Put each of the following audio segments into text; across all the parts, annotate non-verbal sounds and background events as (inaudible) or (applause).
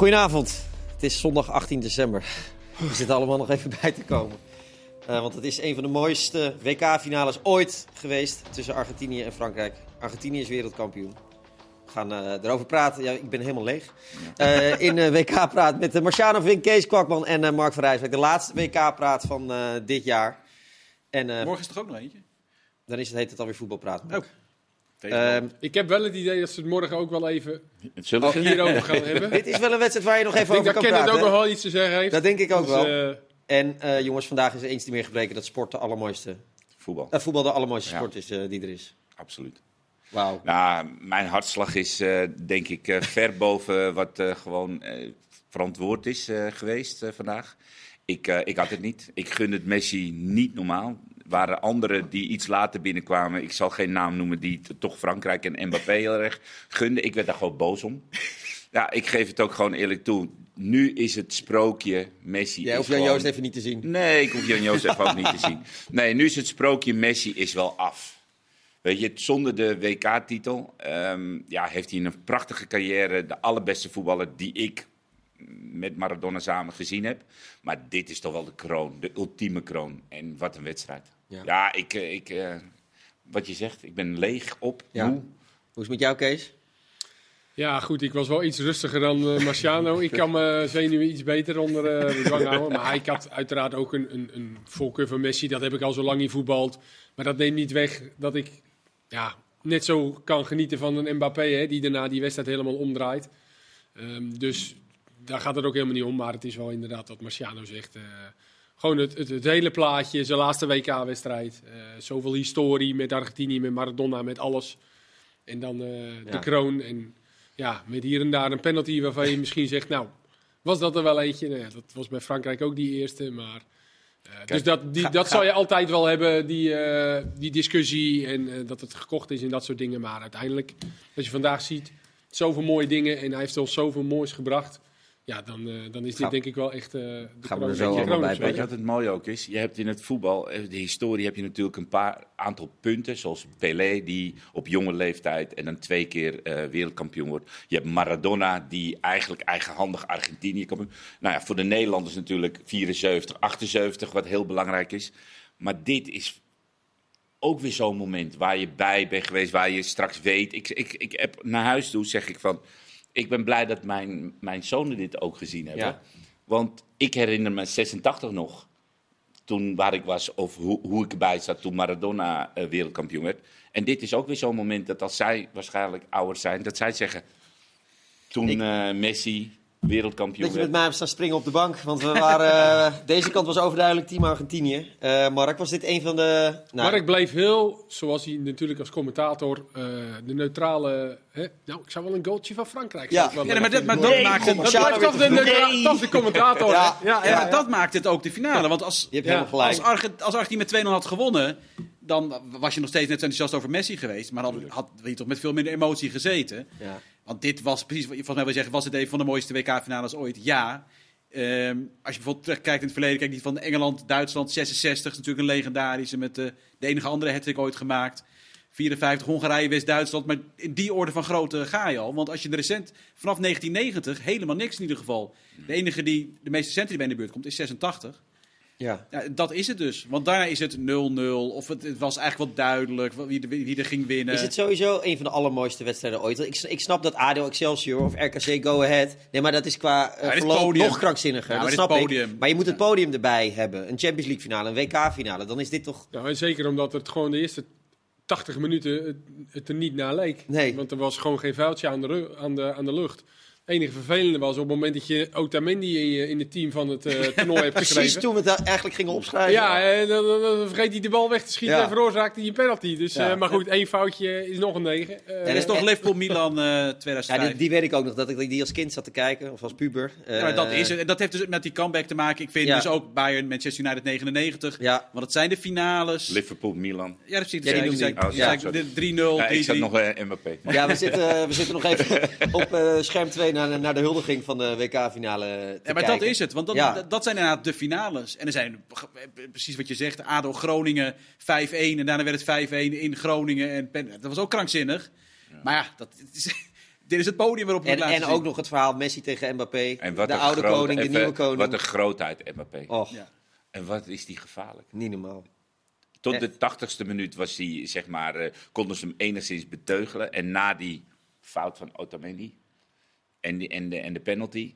Goedenavond. Het is zondag 18 december. We zitten allemaal nog even bij te komen. Uh, want het is een van de mooiste WK-finales ooit geweest tussen Argentinië en Frankrijk. Argentinië is wereldkampioen. We gaan uh, erover praten. Ja, ik ben helemaal leeg. Uh, in WK-praat met Marciano Vink, Kees Kwakman en Mark van Rijswijk. De laatste WK-praat van dit jaar. En, Morgen is er toch ook nog eentje? Dan is het, heet het alweer voetbalpraat. Oh. Um, ik heb wel het idee dat ze het morgen ook wel even Zullen hierover gaan hebben. (laughs) Dit is wel een wedstrijd waar je nog even over kan praten. Ik denk dat Kenneth ook nog wel iets te zeggen heeft. Dat denk ik ook dus, wel. Uh, en uh, jongens, vandaag is er eens te meer gebleken dat sport de allermooiste... Voetbal. Uh, voetbal de allermooiste sport is die er is. Absoluut. Wauw. Nou, mijn hartslag is denk ik ver (laughs) boven wat gewoon verantwoord is geweest vandaag. Ik, ik had het niet. Ik gun het Messi niet normaal waren anderen die iets later binnenkwamen. Ik zal geen naam noemen die toch Frankrijk en Mbappé heel erg gunden. Ik werd daar gewoon boos om. (laughs) Ja, ik geef het ook gewoon eerlijk toe. Nu is het sprookje Messi. Jij hoeft Jan Joost even niet te zien. Nee, ik hoef Jan Joost even ook niet te (laughs) zien. Nee, nu is het sprookje Messi is wel af. Weet je, zonder de WK-titel ehm, ja, heeft hij een prachtige carrière. De allerbeste voetballer die ik met Maradona samen gezien heb. Maar dit is toch wel de kroon, de ultieme kroon. En wat een wedstrijd. Ja, ja ik, eh, ik, uh, wat je zegt, ik ben leeg op. Ja. Hoe is het met jou, Kees? Ja, goed, ik was wel iets rustiger dan uh, Marciano. ik kan me zenuwen iets beter onder de dwang houden. Maar ik had uiteraard ook een, een, een voorkeur van Messi. Dat heb ik al zo lang niet voetbald. Maar dat neemt niet weg dat ik ja, net zo kan genieten van een Mbappé, hè, die daarna die wedstrijd helemaal omdraait. Um, dus daar gaat het ook helemaal niet om. Maar het is wel inderdaad wat Marciano zegt. Uh, gewoon het, het, het, hele plaatje, zijn laatste WK-wedstrijd. Uh, zoveel historie met Argentinië, met Maradona, met alles. En dan uh, de kroon. En ja, met hier en daar een penalty waarvan je (laughs) misschien zegt, nou, was dat er wel eentje? Nou ja, dat was bij Frankrijk ook die eerste, maar... Uh, dus dat, die, dat zal je altijd wel hebben, die, die discussie en dat het gekocht is en dat soort dingen. Maar uiteindelijk, als je vandaag ziet, zoveel mooie dingen en hij heeft ons zoveel moois gebracht. Ja, dan, uh, dan is dit denk ik wel echt uh, de Gaan we er zo allemaal bij. Weet je wat het mooie ook is? Je hebt in het voetbal, eh, de historie, heb je natuurlijk een paar aantal punten. Zoals Pelé, die op jonge leeftijd en dan twee keer uh, wereldkampioen wordt. Je hebt Maradona, die eigenlijk eigenhandig Argentinië kampioen. Nou ja, voor de Nederlanders natuurlijk 74, 78, wat heel belangrijk is. Maar dit is ook weer zo'n moment waar je bij bent geweest, waar je straks weet. Ik, ik, ik heb naar huis toe, zeg ik van ik ben blij dat mijn, mijn zonen dit ook gezien hebben. Want ik herinner me 86 nog. Toen waar ik was, of hoe, hoe ik erbij zat toen Maradona uh, wereldkampioen werd. En dit is ook weer zo'n moment dat als zij waarschijnlijk ouder zijn, dat zij zeggen. Toen uh, Messi, wereldkampioen. Dat je met mij hebt staan springen op de bank. Want we waren, uh, (laughs) deze kant was overduidelijk team Argentinië. Uh, Mark, was dit een van de... Nou... Mark bleef heel, zoals hij natuurlijk als commentator, uh, de neutrale... Hè? Nou, ik zou wel een goaltje van Frankrijk Ja, ja maar, dat, maar dat maakt het... Dat blijft toch de, neutra- toch de commentator. ja, ja, ja, maar dat maakt het ook de finale. Want als, als, Argent, als Argentinië met 2-0 had gewonnen dan was je nog steeds net zo enthousiast over Messi geweest. Maar dan had je toch met veel minder emotie gezeten. Ja. Want dit was precies, volgens mij wil zeggen, was het een van de mooiste WK-finales ooit? Ja. Um, als je bijvoorbeeld terugkijkt in het verleden, kijk die van Engeland, Duitsland, 66 is natuurlijk een legendarische met de, de enige andere hat ooit gemaakt. 54, Hongarije, West-Duitsland. Maar in die orde van grootte ga je al. Want als je de recent, vanaf 1990, helemaal niks in ieder geval. De enige die de meeste centen bij in de buurt komt, is 86. Ja. ja. Dat is het dus. Want daarna is het 0-0. Of het, het, was eigenlijk wel duidelijk wie, wie, er ging winnen. Is het sowieso een van de allermooiste wedstrijden ooit? Ik, ik snap dat ADO Excelsior of RKC Go Ahead. Nee, maar dat is qua uh, verloop nog krankzinniger. Ja, dat snap ik. Maar je moet het podium erbij hebben. Een Champions League finale, een WK finale. Dan is dit toch... Ja, en zeker omdat het gewoon de eerste 80 minuten het, er niet naar leek. Nee. Want er was gewoon geen vuiltje aan de, aan de, aan de lucht enige vervelende was op het moment dat je Otamendi in, in het team van het uh, (laughs) toernooi hebt geschreven. Precies toen we het eigenlijk gingen opschrijven. Ja, en dan, dan, vergeet hij de bal weg te schieten en veroorzaakte hij een penalty. Dus, ja. uh, maar goed, één foutje is nog een negen. Uh, en dat is toch Liverpool-Milan 2005. Ja, die, die, weet ik ook nog, dat ik die als kind zat te kijken, of als puber. ja, dat is het. Dat heeft dus met die comeback te maken. Ik vind dus ook Bayern, Manchester United 99. Ja. Want het zijn de finales. Liverpool-Milan. Ja, dat. Ja, die oh, ja. 3-0. Ja, ik zat nog Mbappé. Ja, we zitten, we zitten nog even (laughs) op scherm 2 naar, naar de huldiging van de WK-finale Ja, maar dat is het. Want dat, ja. dat, zijn inderdaad de finales. En er zijn, precies wat je zegt, ADO Groningen 5-1. En daarna werd het 5-1 in Groningen. En dat was ook krankzinnig. Ja. Maar ja, dat, (laughs) is, dit is het podium waarop we en, En ook nog het verhaal Messi tegen Mbappé. En wat de oude koning, de nieuwe koning. Wat een grootheid Mbappé. Och. Ja. En wat is die gevaarlijk. Niet normaal. Tot de tachtigste minuut was hij, zeg maar, uh, konden ze hem enigszins beteugelen. En na die fout van Otamendi en, die, en, de, en de penalty,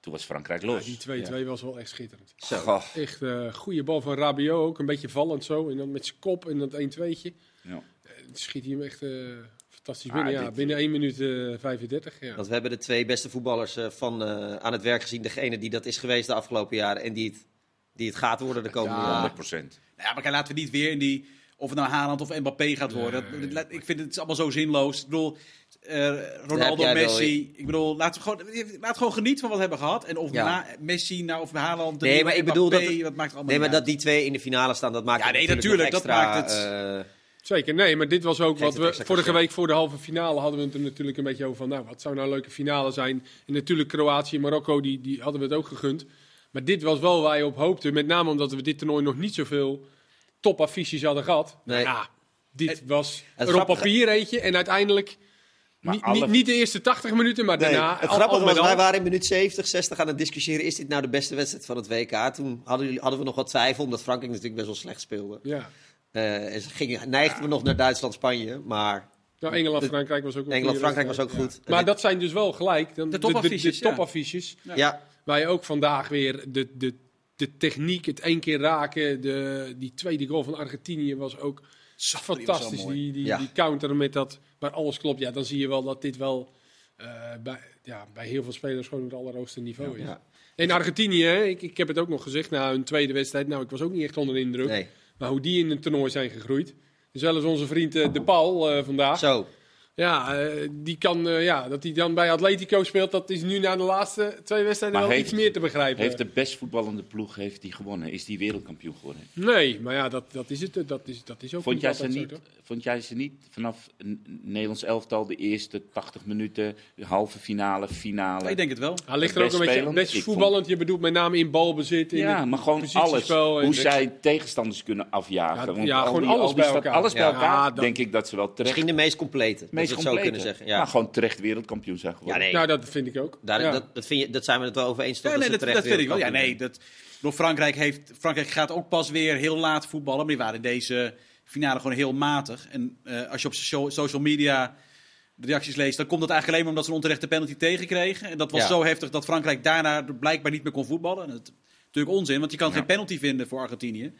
toen was Frankrijk los. Ja, die 2-2 ja. was wel echt schitterend. Zo. Echt uh, goede bal van Rabiot ook, een beetje vallend zo. En dan met zijn kop en dat 1-2'tje. Ja. Uh, schiet hij hem echt uh, fantastisch binnen. Ah, ja, binnen 1 minuut 35. Ja. Want we hebben de twee beste voetballers van, aan het werk gezien. Degene die dat is geweest de afgelopen jaren en die het, die het gaat worden de komende ja, jaren. 100%. Ja, maar laten we niet weer in die... Of het nou Haaland of Mbappé gaat worden. Nee, dat, ik vind het allemaal zo zinloos. Ik bedoel, Ronaldo, Messi. Ik bedoel, laten we gewoon, laten gewoon genieten van wat we hebben gehad. En of ja. na Messi nou of Haaland. Nee, maar ik Mbappé, bedoel dat, dat maakt allemaal nee, maar dat die twee in de finale staan, dat maakt Ja, nee, natuurlijk, dat maakt het- uh, Zeker, nee, maar dit was ook wat we vorige week voor de halve finale hadden we het er natuurlijk een beetje over van, nou, wat zou nou een leuke finale zijn? En natuurlijk Kroatië en Marokko, die, die hadden we het ook gegund. Maar dit was wel waar je op hoopte, met name omdat we dit toernooi nog niet zoveel topaffiches hadden gehad. Nee. Nou ja, dit was het er op papier eentje en uiteindelijk niet, alle- niet, niet de eerste 80 minuten, maar Nee, daarna. het al- grappige al was, wij waren in minuut 70, 60 aan het discussiëren. Is dit nou de beste wedstrijd van het WK? Toen hadden, jullie, hadden we nog wat twijfel, omdat Frankrijk natuurlijk best wel slecht speelde. Ja. Eh, en ze gingen, neigden we nog naar Duitsland, Spanje. Maar Nou, Engeland, De- Frankrijk was ook een Engeland, Frankrijk was ook wedstrijd, goed. ja. Maar dat zijn dus wel gelijk dan De de, de, topaffiches, de ja. topaffiches. ja, Waar je ook vandaag weer de, de, de techniek, het één keer raken, de, die tweede goal van Argentinië was ook Zo, die was fantastisch. Die, die, Ja. die counter met dat, waar alles klopt. Ja, dan zie je wel dat dit wel eh, bij, ja, bij heel veel spelers gewoon het allerhoogste niveau is. ja. En Argentinië, ik, ik heb het ook nog gezegd na hun tweede wedstrijd. Nou, ik was ook niet echt onder de indruk. nee. Maar hoe die in het toernooi zijn gegroeid. Zelfs onze vriend eh, De Paul eh, vandaag. Zo. Ja, eh, die kan, eh, ja, dat hij dan bij Atletico speelt, dat is nu na de laatste twee wedstrijden Maar wel heeft- iets meer te begrijpen. Heeft de best voetballende ploeg heeft die gewonnen? Is die wereldkampioen geworden? Nee, maar ja, dat, dat is het. Dat is, dat is ook Vond jij, ze niet, zo, vond jij ze niet vanaf Nederlands elftal de eerste 80 minuten, halve finale, finale? Ik denk het wel. Hij ligt er ook een beetje best vond- voetballend. Je bedoelt met name in balbezit. In ja, maar gewoon alles. Hoe de- zij tegenstanders kunnen afjagen. Ja, Want ja, al gewoon die- alles bij elkaar. Alles bij Ja, elkaar, denk ik dat ze wel terecht, Misschien de meest complete. Dat meest we het zo complete. kunnen zeggen. Ja. Maar gewoon terecht wereldkampioen zijn geworden. Ja, nee. Nou, dat vind ik ook. Daar, ja. dat, dat, vind je, dat zijn we het wel over eens. Ja, nee, ze dat, dat vind ik wel. Ja, nee, dat, bedoel, Frankrijk, heeft, Frankrijk gaat ook pas weer heel laat voetballen. Maar die waren in deze finale gewoon heel matig. En eh, als je op so- social media de reacties leest, dan komt dat eigenlijk alleen maar omdat ze een onterechte penalty tegenkregen. En dat was Ja. zo heftig dat Frankrijk daarna blijkbaar niet meer kon voetballen. En dat is natuurlijk onzin, want je kan Ja. geen penalty vinden voor Argentinië.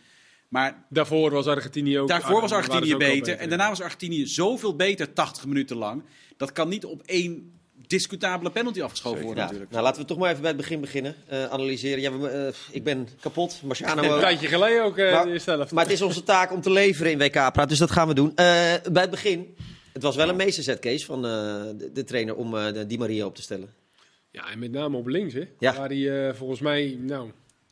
Maar Daarvoor was Argentinië ook... daarvoor was Argentinië beter. En daarna was Argentinië zoveel beter 80 minuten lang. Dat kan niet op één discutabele penalty afgeschoven Zeker. worden Ja. natuurlijk. Nou, laten we toch maar even bij het begin beginnen. Eh, analyseren. Ja, we, eh, ik ben kapot. Marciano Een ook. tijdje geleden ook, eh Maar-. Maar het is onze taak om te leveren in WK-praat, dus dat gaan we doen. Eh, bij het begin, het was wel een meesterzet, Kees, van eh, de, de trainer om eh, de- Di Maria op te stellen. Ja, en met name op links, hè. Ja. Waar hij eh, volgens mij, nou,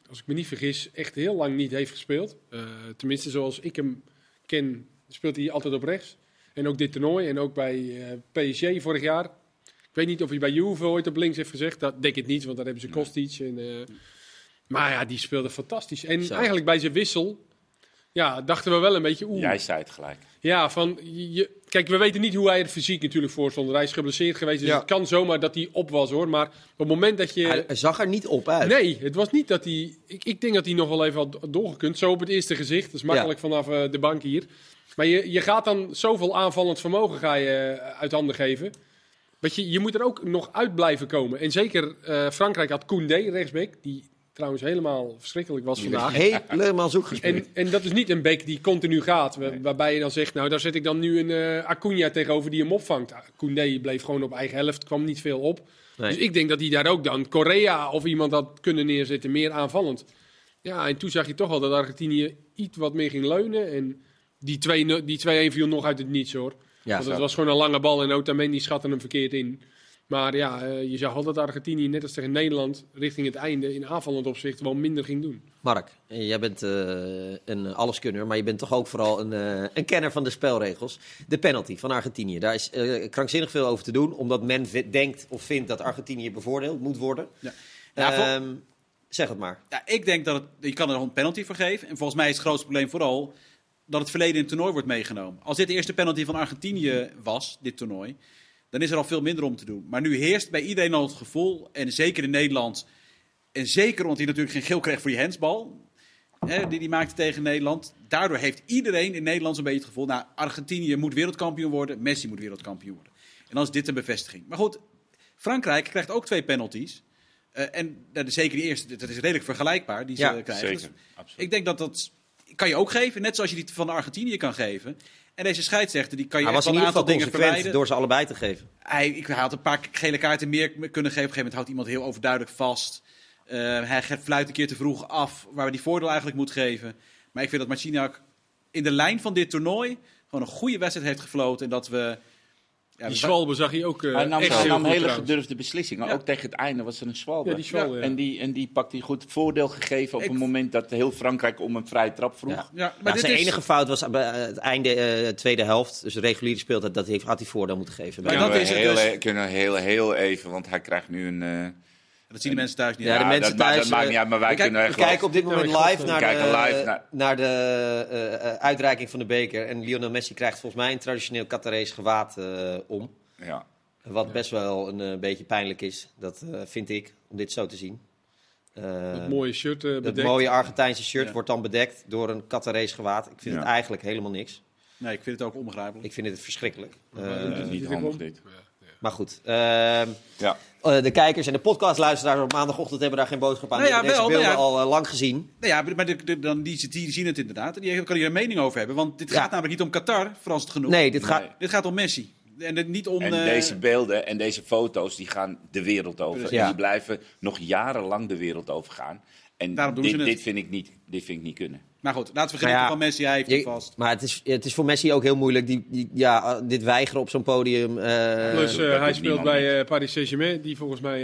als ik me niet vergis, echt heel lang niet heeft gespeeld. Eh, tenminste, zoals ik hem ken, speelt hij altijd op rechts. En ook dit toernooi en ook bij eh, PSG vorig jaar. Ik weet niet of hij bij Juve ooit op links heeft gezegd. Dat denk ik niet, want daar hebben ze Kostic. En, eh, maar ja, die speelde fantastisch. En Zo. eigenlijk bij zijn wissel, ja, dachten we wel een beetje... Oeh, Jij zei het gelijk. ja, van je, kijk, we weten niet hoe hij er fysiek natuurlijk voor stond. Hij is geblesseerd geweest, dus Ja. het kan zomaar dat hij op was hoor. Maar op het moment dat je. Hij, zag er niet op uit. Nee, het was niet dat hij. Ik, ik denk dat hij nog wel even had doorgekund. Zo op het eerste gezicht. Dat is makkelijk vanaf eh, de bank hier. Maar je, je gaat dan zoveel aanvallend vermogen ga je, eh, uit handen geven. Weet je, je moet er ook nog uit blijven komen. En zeker eh, Frankrijk had Koundé, rechtsback. Die trouwens helemaal verschrikkelijk was vandaag. Helemaal zoek gespeeld. En, en dat is niet een bek die continu gaat. wa- Waarbij je dan zegt, nou daar zet ik dan nu een eh Acuna tegenover die hem opvangt. Ah, Koundé bleef gewoon op eigen helft, kwam niet veel op. Nee. Dus ik denk dat hij daar ook dan Korea of iemand had kunnen neerzetten, meer aanvallend. Ja, en toen zag je toch al dat Argentinië iets wat meer ging leunen. En die 2-0 die 2-1 viel nog uit het niets hoor. ja, Want het was gewoon een lange bal en Otamendi schatte hem verkeerd in. Maar ja, eh, je zag al dat Argentinië, net als tegen Nederland, richting het einde in aanvallend opzicht wel minder ging doen. Mark, jij bent eh, een alleskunner, maar je bent toch ook vooral een, eh, een kenner van de spelregels. De penalty van Argentinië. Daar is krankzinnig veel over te doen, omdat men denkt of vindt dat Argentinië bevoordeeld moet worden. Ja. Ehm, zeg het maar. Ja, ik denk dat het, je kan er een penalty voor geven. En volgens mij is het grootste probleem vooral dat het verleden in het toernooi wordt meegenomen. Als dit de eerste penalty van Argentinië was, dit toernooi, dan is er al veel minder om te doen. Maar nu heerst bij iedereen al het gevoel, en zeker in Nederland, en zeker omdat hij natuurlijk geen geel kreeg voor die handsbal, hè, die hij maakte tegen Nederland. Daardoor heeft iedereen in Nederland zo'n beetje het gevoel, nou, Argentinië moet wereldkampioen worden, Messi moet wereldkampioen worden. En dan is dit een bevestiging. Maar goed, Frankrijk krijgt ook twee penalties. Uh, en dat is zeker die eerste, dat is redelijk vergelijkbaar, die ze ja, krijgen. Zeker, dus ik denk dat dat kan je ook geven, net zoals je die van Argentinië kan geven. En deze scheidsrechter die kan je hij was in ieder geval dingen verwijden. door ze allebei te geven. Hij, ik, had een paar gele kaarten meer kunnen geven. Op een gegeven moment houdt iemand heel overduidelijk vast. Uh, hij fluit een keer te vroeg af, waar we die voordeel eigenlijk moet geven. Maar ik vind dat Marciniak in de lijn van dit toernooi gewoon een goede wedstrijd heeft gefloten. En dat we ja, die Zwalbe zag je ook uh, Hij nam, echt een hele gedurfde beslissing. Maar ook tegen het einde was er een Zwalbe. Ja, die Zwalbe, En, die, en die pakt hij goed voordeel gegeven op een moment dat heel Frankrijk om een vrije trap vroeg. Ja. maar zijn enige fout was bij het einde uh, tweede helft. Dus de reguliere speeltijd, dat heeft, had hij voordeel moeten geven. Maar dat is heel, dus... E- kunnen heel, heel even, want hij krijgt nu een... Uh, dat zien de mensen thuis niet. Ja, de mensen thuis. Dat maakt niet uit, maar wij kunnen echt. We kijken op dit moment live naar de, naar de uh, uitreiking van de beker. En Lionel Messi krijgt volgens mij een traditioneel Qatarese gewaad uh, om. Ja. Wat best wel een uh, beetje pijnlijk is, dat uh, vind ik, om dit zo te zien. Uh, dat mooie shirt uh, bedekt. Dat mooie Argentijnse shirt ja. wordt dan bedekt door een Qatarese gewaad. Ik vind ja. het eigenlijk helemaal niks. Nee, ik vind het ook onbegrijpelijk. Ik vind het verschrikkelijk. Uh, niet handig dit. Maar goed, ehm, ja. de kijkers en de podcastluisteraars op maandagochtend hebben daar geen boodschap aan. Nou ja, deze beelden nou al lang gezien. Nou ja, maar de, de, dan, die, die, zien het inderdaad. En die kan hier een mening over hebben. Want dit gaat namelijk niet om Qatar, Frans het genoeg. Nee, dit, Gaat, dit gaat om Messi. En, niet om, en eh, deze beelden en deze foto's die gaan de wereld over. En die blijven nog jarenlang de wereld over gaan. En dit, dit, vind ik niet, dit vind ik niet kunnen. Maar goed, laten we genieten ja, van Messi. Hij heeft je, vast. Maar het is, het is voor Messi ook heel moeilijk. Die, die ja, dit weigeren op zo'n podium. Uh, Plus uh, hij speelt bij uh, Paris Saint-Germain, die volgens mij...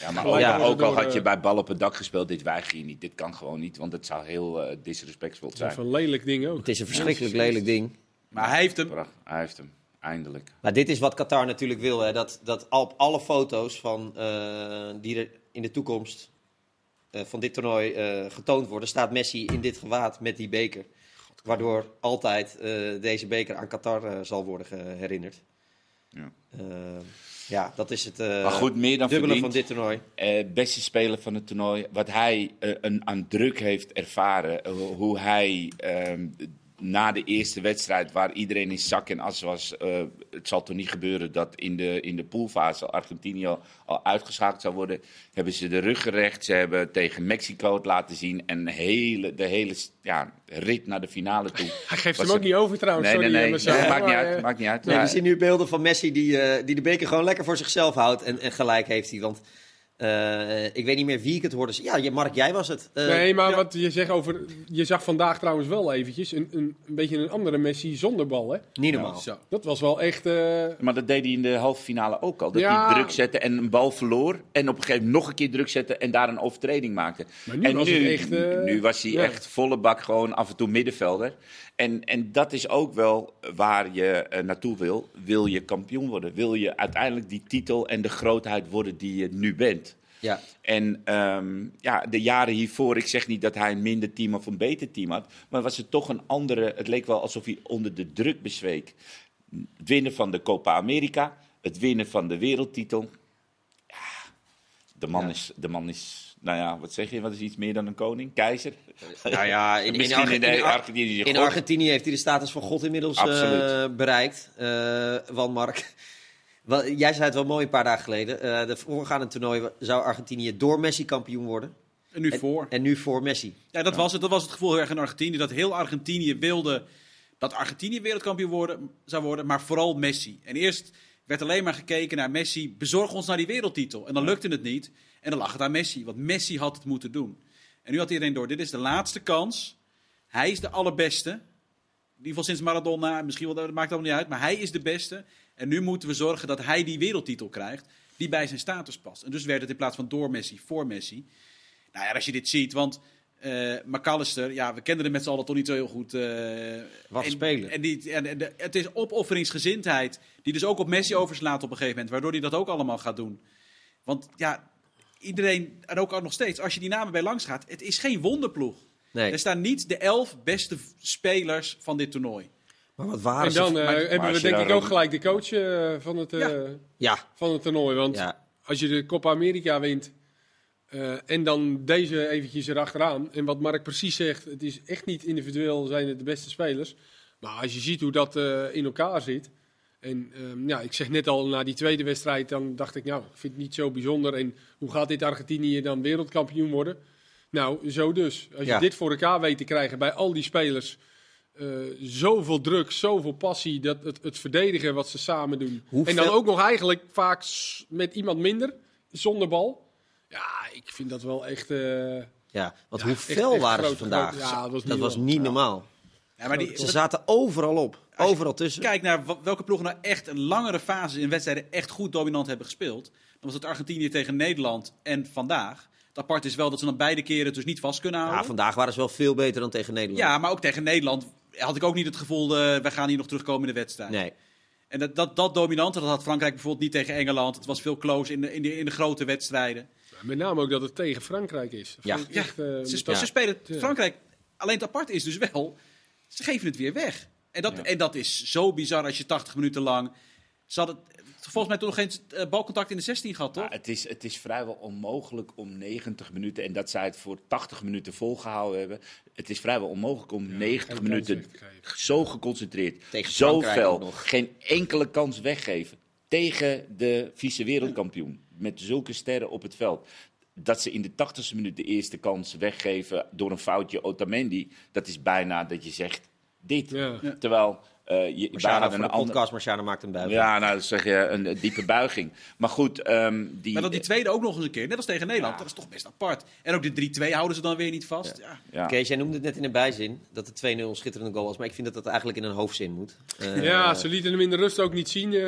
ja, maar ook, ja, ook al had je bij bal op het dak gespeeld, dit weiger je niet. Dit kan gewoon niet, want het zou heel disrespectvol zijn. Het is een lelijk ding ook. Het is een verschrikkelijk lelijk ding. Maar hij heeft hem. Hij heeft hem. Eindelijk. Maar dit is wat Qatar natuurlijk wil. Hè? Dat, dat op alle foto's van, uh, die er in de toekomst van dit toernooi uh, getoond worden, staat Messi in dit gewaad met die beker. Waardoor altijd deze beker aan Qatar zal worden herinnerd. Ja. ja, dat is het maar goed, meer dan dubbele van dit toernooi. beste speler van het toernooi. Wat hij een, aan druk heeft ervaren. hoe hij ehm, na de eerste wedstrijd, waar iedereen in zak en as was, uh, het zal toch niet gebeuren dat in de, in de poolfase Argentinië al, uitgeschakeld zou worden, hebben ze de rug gerecht. Ze hebben tegen Mexico het laten zien en hele, de hele ja, rit naar de finale toe. (laughs) Hij geeft hem ook niet over trouwens. Nee, nee, nee. nee maakt, niet uit, maakt niet uit. Nee. We zien nu beelden van Messi die, uh, die de beker gewoon lekker voor zichzelf houdt en, en gelijk heeft hij. Want uh, ik weet niet meer wie ik het hoorde. Ja, Mark, jij was het. Uh, nee, maar wat je zegt over. Je zag vandaag trouwens wel eventjes een, een, een beetje een andere Messi zonder bal, hè? Niet normaal. Ja, dat was wel echt. Uh... Maar dat deed hij in de halve finale ook al. Dat ja. hij druk zette en een bal verloor. En op een gegeven moment nog een keer druk zetten en daar een overtreding maakte. Maar nu en was nu, echt, nu was hij echt volle bak gewoon af en toe middenvelder. En, en dat is ook wel waar je naartoe wil. Wil je kampioen worden? Wil je uiteindelijk die titel en de grootheid worden die je nu bent? Ja. En um, ja, de jaren hiervoor, ik zeg niet dat hij een minder team of een beter team had, maar was het toch een andere. Het leek wel alsof hij onder de druk bezweek. Het winnen van de Copa America, het winnen van de wereldtitel. De man, Is, de man is, nou ja, wat zeg je, wat is iets meer dan een koning? Keizer? Nou ja, in, (laughs) in, Argentinië, in Argentinië heeft hij de status van God inmiddels uh, bereikt. Uh, Mark. (laughs) Wel, jij zei het wel mooi een paar dagen geleden. Uh, de voorgaande toernooi zou Argentinië door Messi kampioen worden. En nu voor. En nu voor Messi. Ja, dat, Was het, dat was het gevoel heel erg in Argentinië. Dat heel Argentinië wilde dat Argentinië wereldkampioen worden, zou worden, maar vooral Messi. En eerst werd alleen maar gekeken naar Messi. Bezorg ons naar die wereldtitel. En dan lukte het niet. En dan lag het aan Messi. Want Messi had het moeten doen. En nu had iedereen door. Dit is de laatste kans. Hij is de allerbeste. In ieder geval sinds Maradona. Misschien wel, dat maakt allemaal niet uit. Maar hij is de beste. En nu moeten we zorgen dat hij die wereldtitel krijgt die bij zijn status past. En dus werd het in plaats van door Messi, voor Messi. Nou ja, als je dit ziet, want uh, McAllister, ja, we kenden hem met z'n allen toch niet zo heel goed. Uh, Wat spelen. En, die, en de, het is opofferingsgezindheid die dus ook op Messi overslaat op een gegeven moment, waardoor hij dat ook allemaal gaat doen. Want ja, iedereen, en ook nog steeds, als je die namen bij langs gaat, het is geen wonderploeg. Nee. Er staan niet de elf beste spelers van dit toernooi. Maar wat waren en dan hebben we denk ik ook gelijk de coach van, het, ja. van het toernooi. Want als je de Copa America wint en dan deze eventjes erachteraan. En wat Mark precies zegt, het is echt niet individueel zijn het de beste spelers. Maar als je ziet hoe dat in elkaar zit... En um, ja, ik zeg net al, na die tweede wedstrijd, dan dacht ik, nou, ik vind het niet zo bijzonder. En hoe gaat dit Argentinië dan wereldkampioen worden? Nou, zo dus. Als je dit voor elkaar weet te krijgen bij al die spelers. Uh, zoveel druk, zoveel passie, dat het, het verdedigen wat ze samen doen. En dan ook nog eigenlijk vaak met iemand minder, zonder bal. Ja, ik vind dat wel echt... Uh, ja, want hoe fel waren ze vandaag? Ja, dat was niet, dat was niet normaal. Ja, maar die, ze zaten overal op. Overal tussen. Kijk naar welke ploegen nou echt een langere fase in wedstrijden echt goed dominant hebben gespeeld. Dan was het Argentinië tegen Nederland en vandaag. Het apart is wel dat ze dan beide keren dus niet vast kunnen houden. Ja, vandaag waren ze wel veel beter dan tegen Nederland. Ja, maar ook tegen Nederland had ik ook niet het gevoel, uh, we gaan hier nog terugkomen in de wedstrijd. Nee. En dat, dat, dat dominante, dat had Frankrijk bijvoorbeeld niet tegen Engeland. Het was veel close in de, in de, in de grote wedstrijden. Met name ook dat het tegen Frankrijk is. Ja, ja. Echt, uh, ze, ze, spelen Frankrijk. Alleen het apart is dus wel, ze geven het weer weg. En dat, en dat is zo bizar als je 80 minuten lang. Ze hadden volgens mij toen nog geen uh, balcontact in de 16 gehad, toch? Ja, het, is, het is vrijwel onmogelijk om 90 minuten, en dat zij het voor 80 minuten volgehouden hebben. Het is vrijwel onmogelijk om 90 minuten zo geconcentreerd, Tegen zo fel, geen enkele kans weggeven. Tegen de vice-wereldkampioen. Met zulke sterren op het veld dat ze in de 80ste minuut de eerste kans weggeven door een foutje Otamendi, dat is bijna dat je zegt, dit. Terwijl je, Marciano voor de andere... podcast, Marciano maakt een buiging. Ja, nou, dat zeg je een, diepe buiging. Maar goed, um, die... Maar dat die tweede ook nog eens een keer, net als tegen Nederland, dat is toch best apart. En ook de 3-2 houden ze dan weer niet vast. Ja. Ja. Kees, jij noemde het net in een bijzin, dat de 2-0 een schitterende goal was. Maar ik vind dat dat eigenlijk in een hoofdzin moet. Uh, ja, ze lieten hem in de rust ook niet zien uh,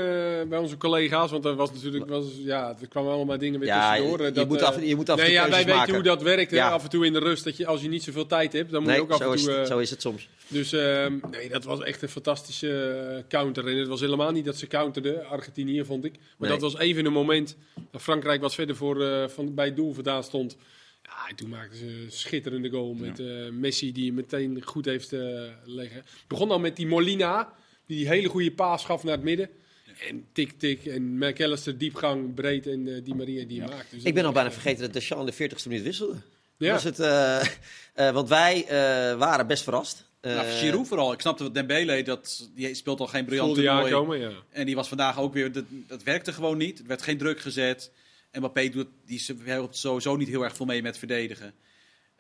bij onze collega's. Want er was natuurlijk, was, ja, er kwamen allemaal dingen weer ja, tussendoor. Je, dat, moet af, je moet af en toe nee, ja, Wij weten hoe dat werkt, af en toe in de rust. Dat je, als je niet zoveel tijd hebt, dan moet je ook af en toe... zo is het soms. Dus ehm, nee, dat was echt een fantastische counter. En het was helemaal niet dat ze counterden, Argentinië vond ik. Maar dat was even een moment dat Frankrijk wat verder voor, uh, van, bij het doel vandaan stond. Ja, en toen maakten ze een schitterende goal met uh, Messi die meteen goed heeft uh, leggen. Begon dan met die Molina, die die hele goede paas gaf naar het midden. En tik, tik. En McAllister diepgang, breed en uh, Di Maria die ja. maakt. Dus ik ben al bijna vergeten dat Deschamps in de 40ste minuut wisselde. Ja. Was het, want wij waren best verrast. Uh, nou, Giroud vooral. Ik snapte wat Dembele, dat, die speelt al geen briljante toernooi. Komen, ja. En die was vandaag ook weer, dat, dat werkte gewoon niet. Er werd geen druk gezet. En Mbappé doet, die helpt sowieso niet heel erg veel mee met verdedigen.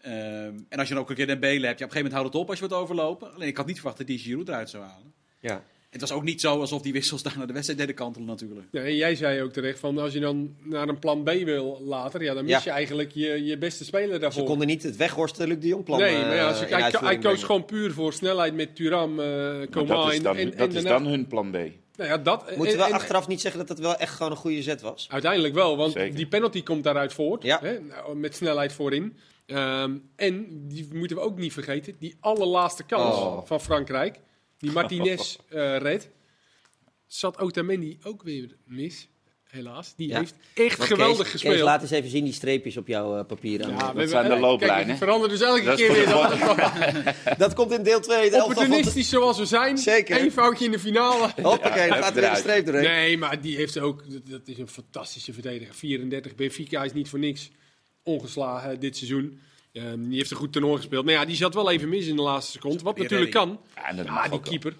Um, en als je dan ook een keer Dembele hebt, ja, op een gegeven moment houdt het op als je wordt overlopen. Alleen ik had niet verwacht dat die Giroud eruit zou halen. Ja. Het was ook niet zo alsof die wissels daar naar de wedstrijd deden kantelen natuurlijk. Ja, en jij zei ook terecht van als je dan naar een plan B wil later, ja, dan mis je eigenlijk je, je beste speler daarvoor. Ze konden niet het weghorsten Luc de Jong plan Nee, maar ja, als je, hij, hij koos gewoon puur voor snelheid met Turam, uh, Coman dat is dan, en, dat is dan hun plan B. Nou ja, dat, Moeten we achteraf niet zeggen dat het wel echt gewoon een goede zet was? Uiteindelijk wel, want die penalty komt daaruit voort. Ja. Hè, nou, met snelheid voorin. Um, en die moeten we ook niet vergeten, die allerlaatste kans oh. van Frankrijk. Die Martinez uh, redt zat Otamendi ook weer mis. Helaas. Die heeft echt geweldig gespeeld. Kees, laat eens even zien die streepjes op jouw uh, papier. Ja, dat zijn de looplijnen. Kijk, veranderen dus elke keer weer. Dat, (laughs) dat komt in deel 2. Opportunistisch zoals we zijn. Zeker. Eén foutje in de finale. (laughs) Hoppakee, ja, dan gaat er weer een streep doorheen. Nee, maar die heeft ook... Dat is een fantastische verdediger. 34. Benfica is niet voor niks ongeslagen dit seizoen. Um, die heeft een goed toernooi gespeeld. Maar ja, die zat wel even mis in de laatste seconde. Wat natuurlijk kan. Ja, ja die keeper.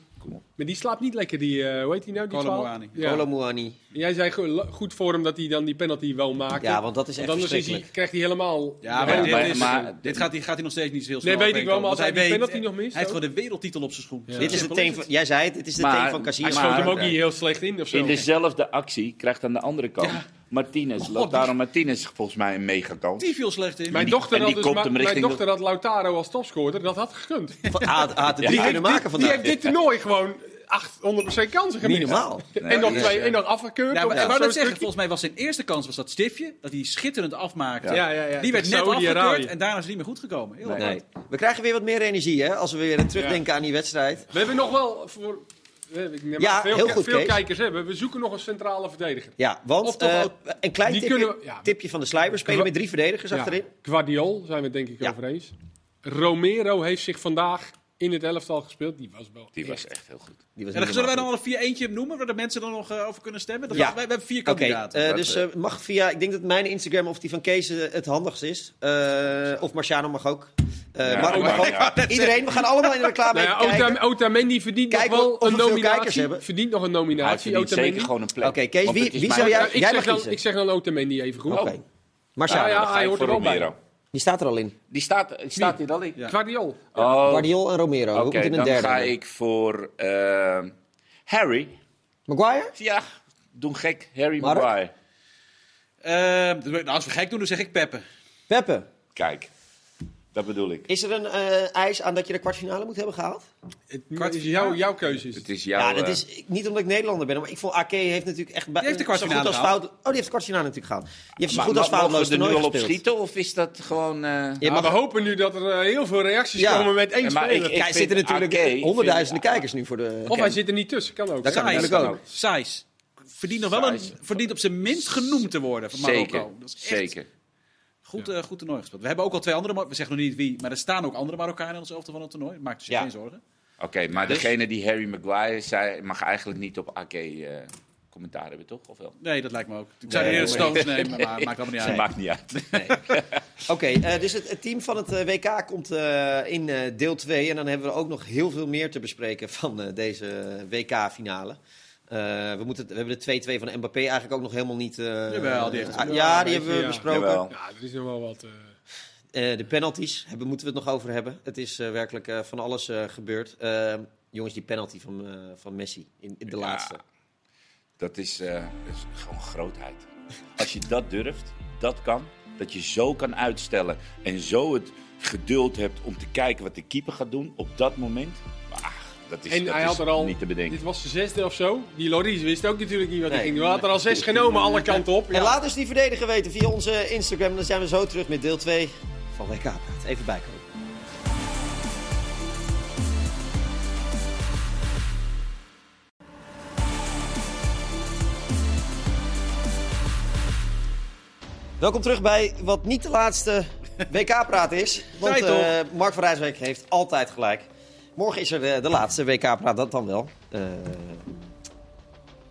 Maar die slaapt niet lekker, die, uh, hoe heet die nou? Die Kolo Ja. Jij zei goed voor hem dat hij dan die penalty wel maakt. Ja, want dat is echt anders is hij, krijgt hij helemaal... Ja, maar, dit, is, maar dit, gaat, hij, gaat hij nog steeds niet zo heel snel Nee, weet ik wel, maar als hij die penalty nog mist... Hij heeft gewoon de wereldtitel op zijn schoen. Dit is het team van, jij zei het, dit is het team van Casillas. Hij schoot hem ook niet heel slecht in of zo. In dezelfde actie krijgt aan de andere kant... Martinez. Oh, Lautaro Martinez volgens mij een mega kans. Die viel slecht in. Mijn dochter, had, dus, mijn dochter had Lautaro als topscorer. Dat had gekund. (laughs) Had, had het drie kunnen maken vandaag. Die heeft dit toernooi gewoon 800% kansen gemist. Minimaal. en nog twee, en nog afgekeurd. Ja, maar, dat zeggen, volgens mij was zijn eerste kans was dat stiftje, dat hij schitterend afmaakte. Ja. Ja, ja, Die werd net afgekeurd en daarna is het niet meer goed gekomen. Heel nee. We krijgen weer wat meer energie hè, als we weer terugdenken aan die wedstrijd. We hebben nog wel voor ja, veel, heel goed, veel kijkers hebben. We zoeken nog een centrale verdediger. Ja, want uh, een klein tipje, ja, tipje van de Slijber. Spelen met drie verdedigers achterin. Guardiol zijn we het denk ik over eens. Romero heeft zich vandaag in het elftal gespeeld. Die was wel Die was echt heel goed. Die was en dan zullen wij dan alle vier eentje noemen, waar de mensen dan nog uh, over kunnen stemmen? ja. Wij, wij, hebben vier kandidaten. Okay, uh, dus uh, mag via, ik denk dat mijn Instagram of die van Kees het handigst is. of Marciano mag ook. Ja, maar ook. Iedereen, we gaan allemaal in de reclame nou ja, Otamendi verdient Kijk nog wel een nominatie. Verdient nog een nominatie. Hij zeker gewoon een plek. Oké, Kees, wie, wie zou jij, jij mag dan, Ik zeg dan Otamendi even goed. Oké. Marciano, ja, hij hoort er wel bij. Die staat er al in. Die staat, staat hier al in? Ja. Guardiol. Oh. Guardiol en Romero. Oké, okay, dan derde ga ik voor uh, Harry. Maguire? Ja, doen gek. Harry Mark? Maguire. Uh, nou, als we gek doen, dan zeg ik Peppe. Peppe? Kijk. Dat bedoel ik. Is er een uh, eis aan dat je de kwartfinale moet hebben gehaald? Het kwart is jouw, jouw keuze. Is het. is jouw, ja, dat is niet omdat ik Nederlander ben, maar ik vond AK heeft natuurlijk echt die heeft de kwartfinale als fout. Oh, die heeft de kwartfinale natuurlijk gehaald. Die heeft zo goed als foutloos er nu al op schieten of is dat gewoon? Uh... Ja, maar we hopen nu dat er uh, heel veel reacties ja. komen met één ja, speler. Ik, zitten natuurlijk honderdduizenden kijkers nu voor de. Of hij zit er niet tussen, kan ook. Dat kan natuurlijk ook. Sais verdient nog wel een, verdient op zijn minst genoemd te worden van Marokko. Zeker, dat is echt, zeker. Goed, ja. uh, goed toernooi gespeeld. We hebben ook al twee andere, we zeggen nog niet wie, maar er staan ook andere Marokkanen in ons elftal van het toernooi. Maak dus ja. geen zorgen. Oké, okay, maar dus... degene die Harry Maguire zei, mag eigenlijk niet op AK uh, commentaar hebben, toch? Of wel? Nee, dat lijkt me ook. Ik zou nee, de Stones nemen, maar maakt allemaal niet uit. maakt niet uit. Nee. (laughs) Oké, okay, uh, dus het, het, team van het WK komt in deel 2. En dan hebben we ook nog heel veel meer te bespreken van deze WK-finale. Uh, we, moeten, we hebben de 2-2 van Mbappé eigenlijk ook nog helemaal niet... Uh, Jawel, die, heeft ja, die hebben we besproken. Ja, er is nog wel wat... Uh... de penalties hebben, moeten we het nog over hebben. Het is werkelijk van alles gebeurd. jongens, die penalty van, van Messi in, in de ja, laatste. Dat is, is gewoon grootheid. Als je dat durft, dat kan. Dat je zo kan uitstellen en zo het geduld hebt om te kijken wat de keeper gaat doen op dat moment. Dat is, en dat hij had er al, niet te bedenken. Dit was de zesde of zo. Die Loris wist ook natuurlijk niet wat hij ging doen. Hij had er al zes genomen, alle kanten op. En laat dus die verdediger weten via onze Instagram. Dan zijn we zo terug met deel 2 van WK Praat. Even bijkomen. Welkom terug bij wat niet de laatste WK-praat is. Want uh, Mark van Rijswijk heeft altijd gelijk. Morgen is er de, de laatste WK-praat, dat dan wel. Uh,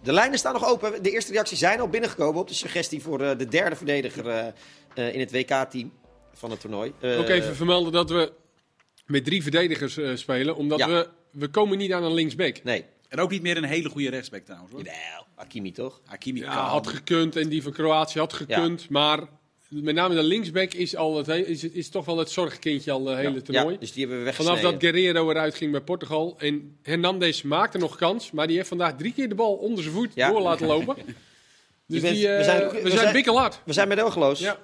de lijnen staan nog open. De eerste reacties zijn al binnengekomen op de suggestie voor uh, de derde verdediger uh, in het WK-team van het toernooi. Ook even vermelden dat we met drie verdedigers spelen, omdat ja. we, we komen niet aan een linksback. Nee. En ook niet meer een hele hele goede rechtsback trouwens. Hoor. Jawel, Hakimi toch? Hakimi ja, had gekund en die van Kroatië had gekund, ja. maar met name de linksback is, al het, is, is toch wel het zorgkindje al de hele toernooi. Ja, dus die hebben we Vanaf dat Guerrero eruit ging bij Portugal. En Hernandez maakte nog kans, maar die heeft vandaag drie keer de bal onder zijn voet door laten lopen. (laughs) Dus bent, die, uh, we zijn, we, we zijn bikkelhard. We zijn met Elgeloos. Ja. Uh,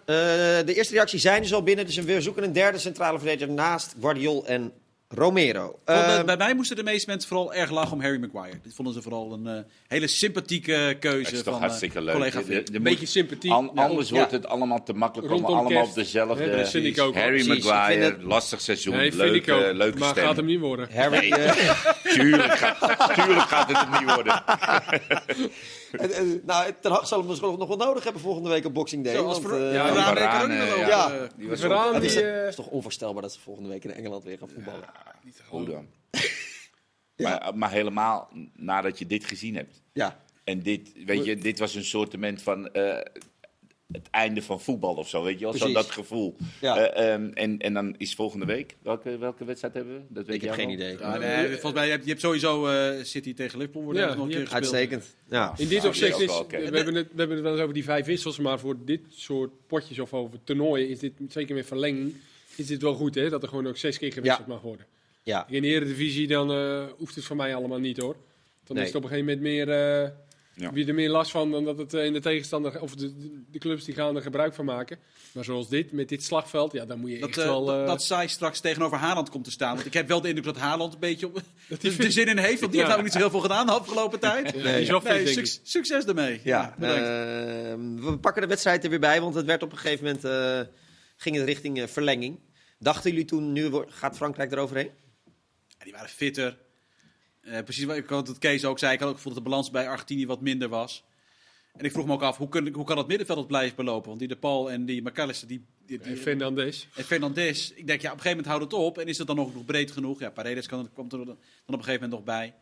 de eerste reacties zijn dus al binnen. Dus we zoeken een derde centrale verdediger naast Guardiol en Romero. Uh, bij mij moesten de meeste mensen vooral erg lachen om Harry Maguire. Dit vonden ze vooral een uh, hele sympathieke keuze. Dat is toch van, hartstikke leuk. Collega een beetje sympathiek. An anders ja. wordt het allemaal te makkelijk. Rondom allemaal kerst. op dezelfde. Ja, dat vind ik ook. Harry Precies, Maguire, het... lastig seizoen. Nee, leuk, leuke maar stem. gaat hem niet worden. Harry, nee, tuurlijk, gaat, tuurlijk gaat het hem niet worden. (laughs) (laughs) en, en, nou, Ten Hag zal hem misschien nog wel nodig hebben volgende week op Boxing Day. Zoals want, uh, ja, ja, Varane, ja, ja. Die was Varane, die, het is toch onvoorstelbaar dat ze volgende week in Engeland weer gaan voetballen. Hoe dan? ja. (laughs) maar, maar, helemaal nadat je dit gezien hebt. Ja. En dit, weet je, dit was een soortement van uh, het einde van voetbal of zo, weet je wel? Zo dat gevoel. Ja. Uh, um, en, en dan is volgende week, welke, welke wedstrijd hebben we? Dat weet ik heb geen idee. Ja, nee, volgens mij, je hebt, je hebt sowieso uh, City tegen Liverpool worden ja, nog een keer gespeeld. Uitstekend. Ja. In dit opzicht is, okay. we, hebben het, we hebben het wel eens over die vijf wissels, maar voor dit soort potjes of over toernooien is dit zeker met verlenging, is dit wel goed hè? Dat er gewoon ook zes keer gewisseld mag worden. Ja. In de Eredivisie dan uh, hoeft het voor mij allemaal niet hoor. Dan nee. is het op een gegeven moment meer, uh, ja. wie er meer last van dan dat het uh, in de tegenstander of de, de, clubs die gaan er gebruik van maken. Maar zoals dit, met dit slagveld, ja, dan moet je dat, echt wel... dat, dat zij straks tegenover Haaland komt te staan. Want ik heb wel de indruk dat Haaland een beetje op (laughs) dat de, de zin in heeft. Want die ja. heeft ook niet zo heel veel gedaan de afgelopen tijd. (laughs) Nee, nee, nee suc succes daarmee. Ja, we pakken de wedstrijd er weer bij, want het werd op een gegeven moment... ging het richting verlenging. Dachten jullie toen, nu gaat Frankrijk eroverheen? die waren fitter. Uh, precies wat ik had het Kees ook zei. Ik had ook gevoeld dat de balans bij Argentinië wat minder was. En ik vroeg me ook af, hoe, kun, hoe kan het middenveld het blijven belopen? Want die De Paul en die McAllister, die... die, die en Fernandes. En Fernandes. Ik denk, ja, op een gegeven moment houdt het op. En is het dan nog, nog breed genoeg? Ja, Paredes kan, komt er dan op een gegeven moment nog bij.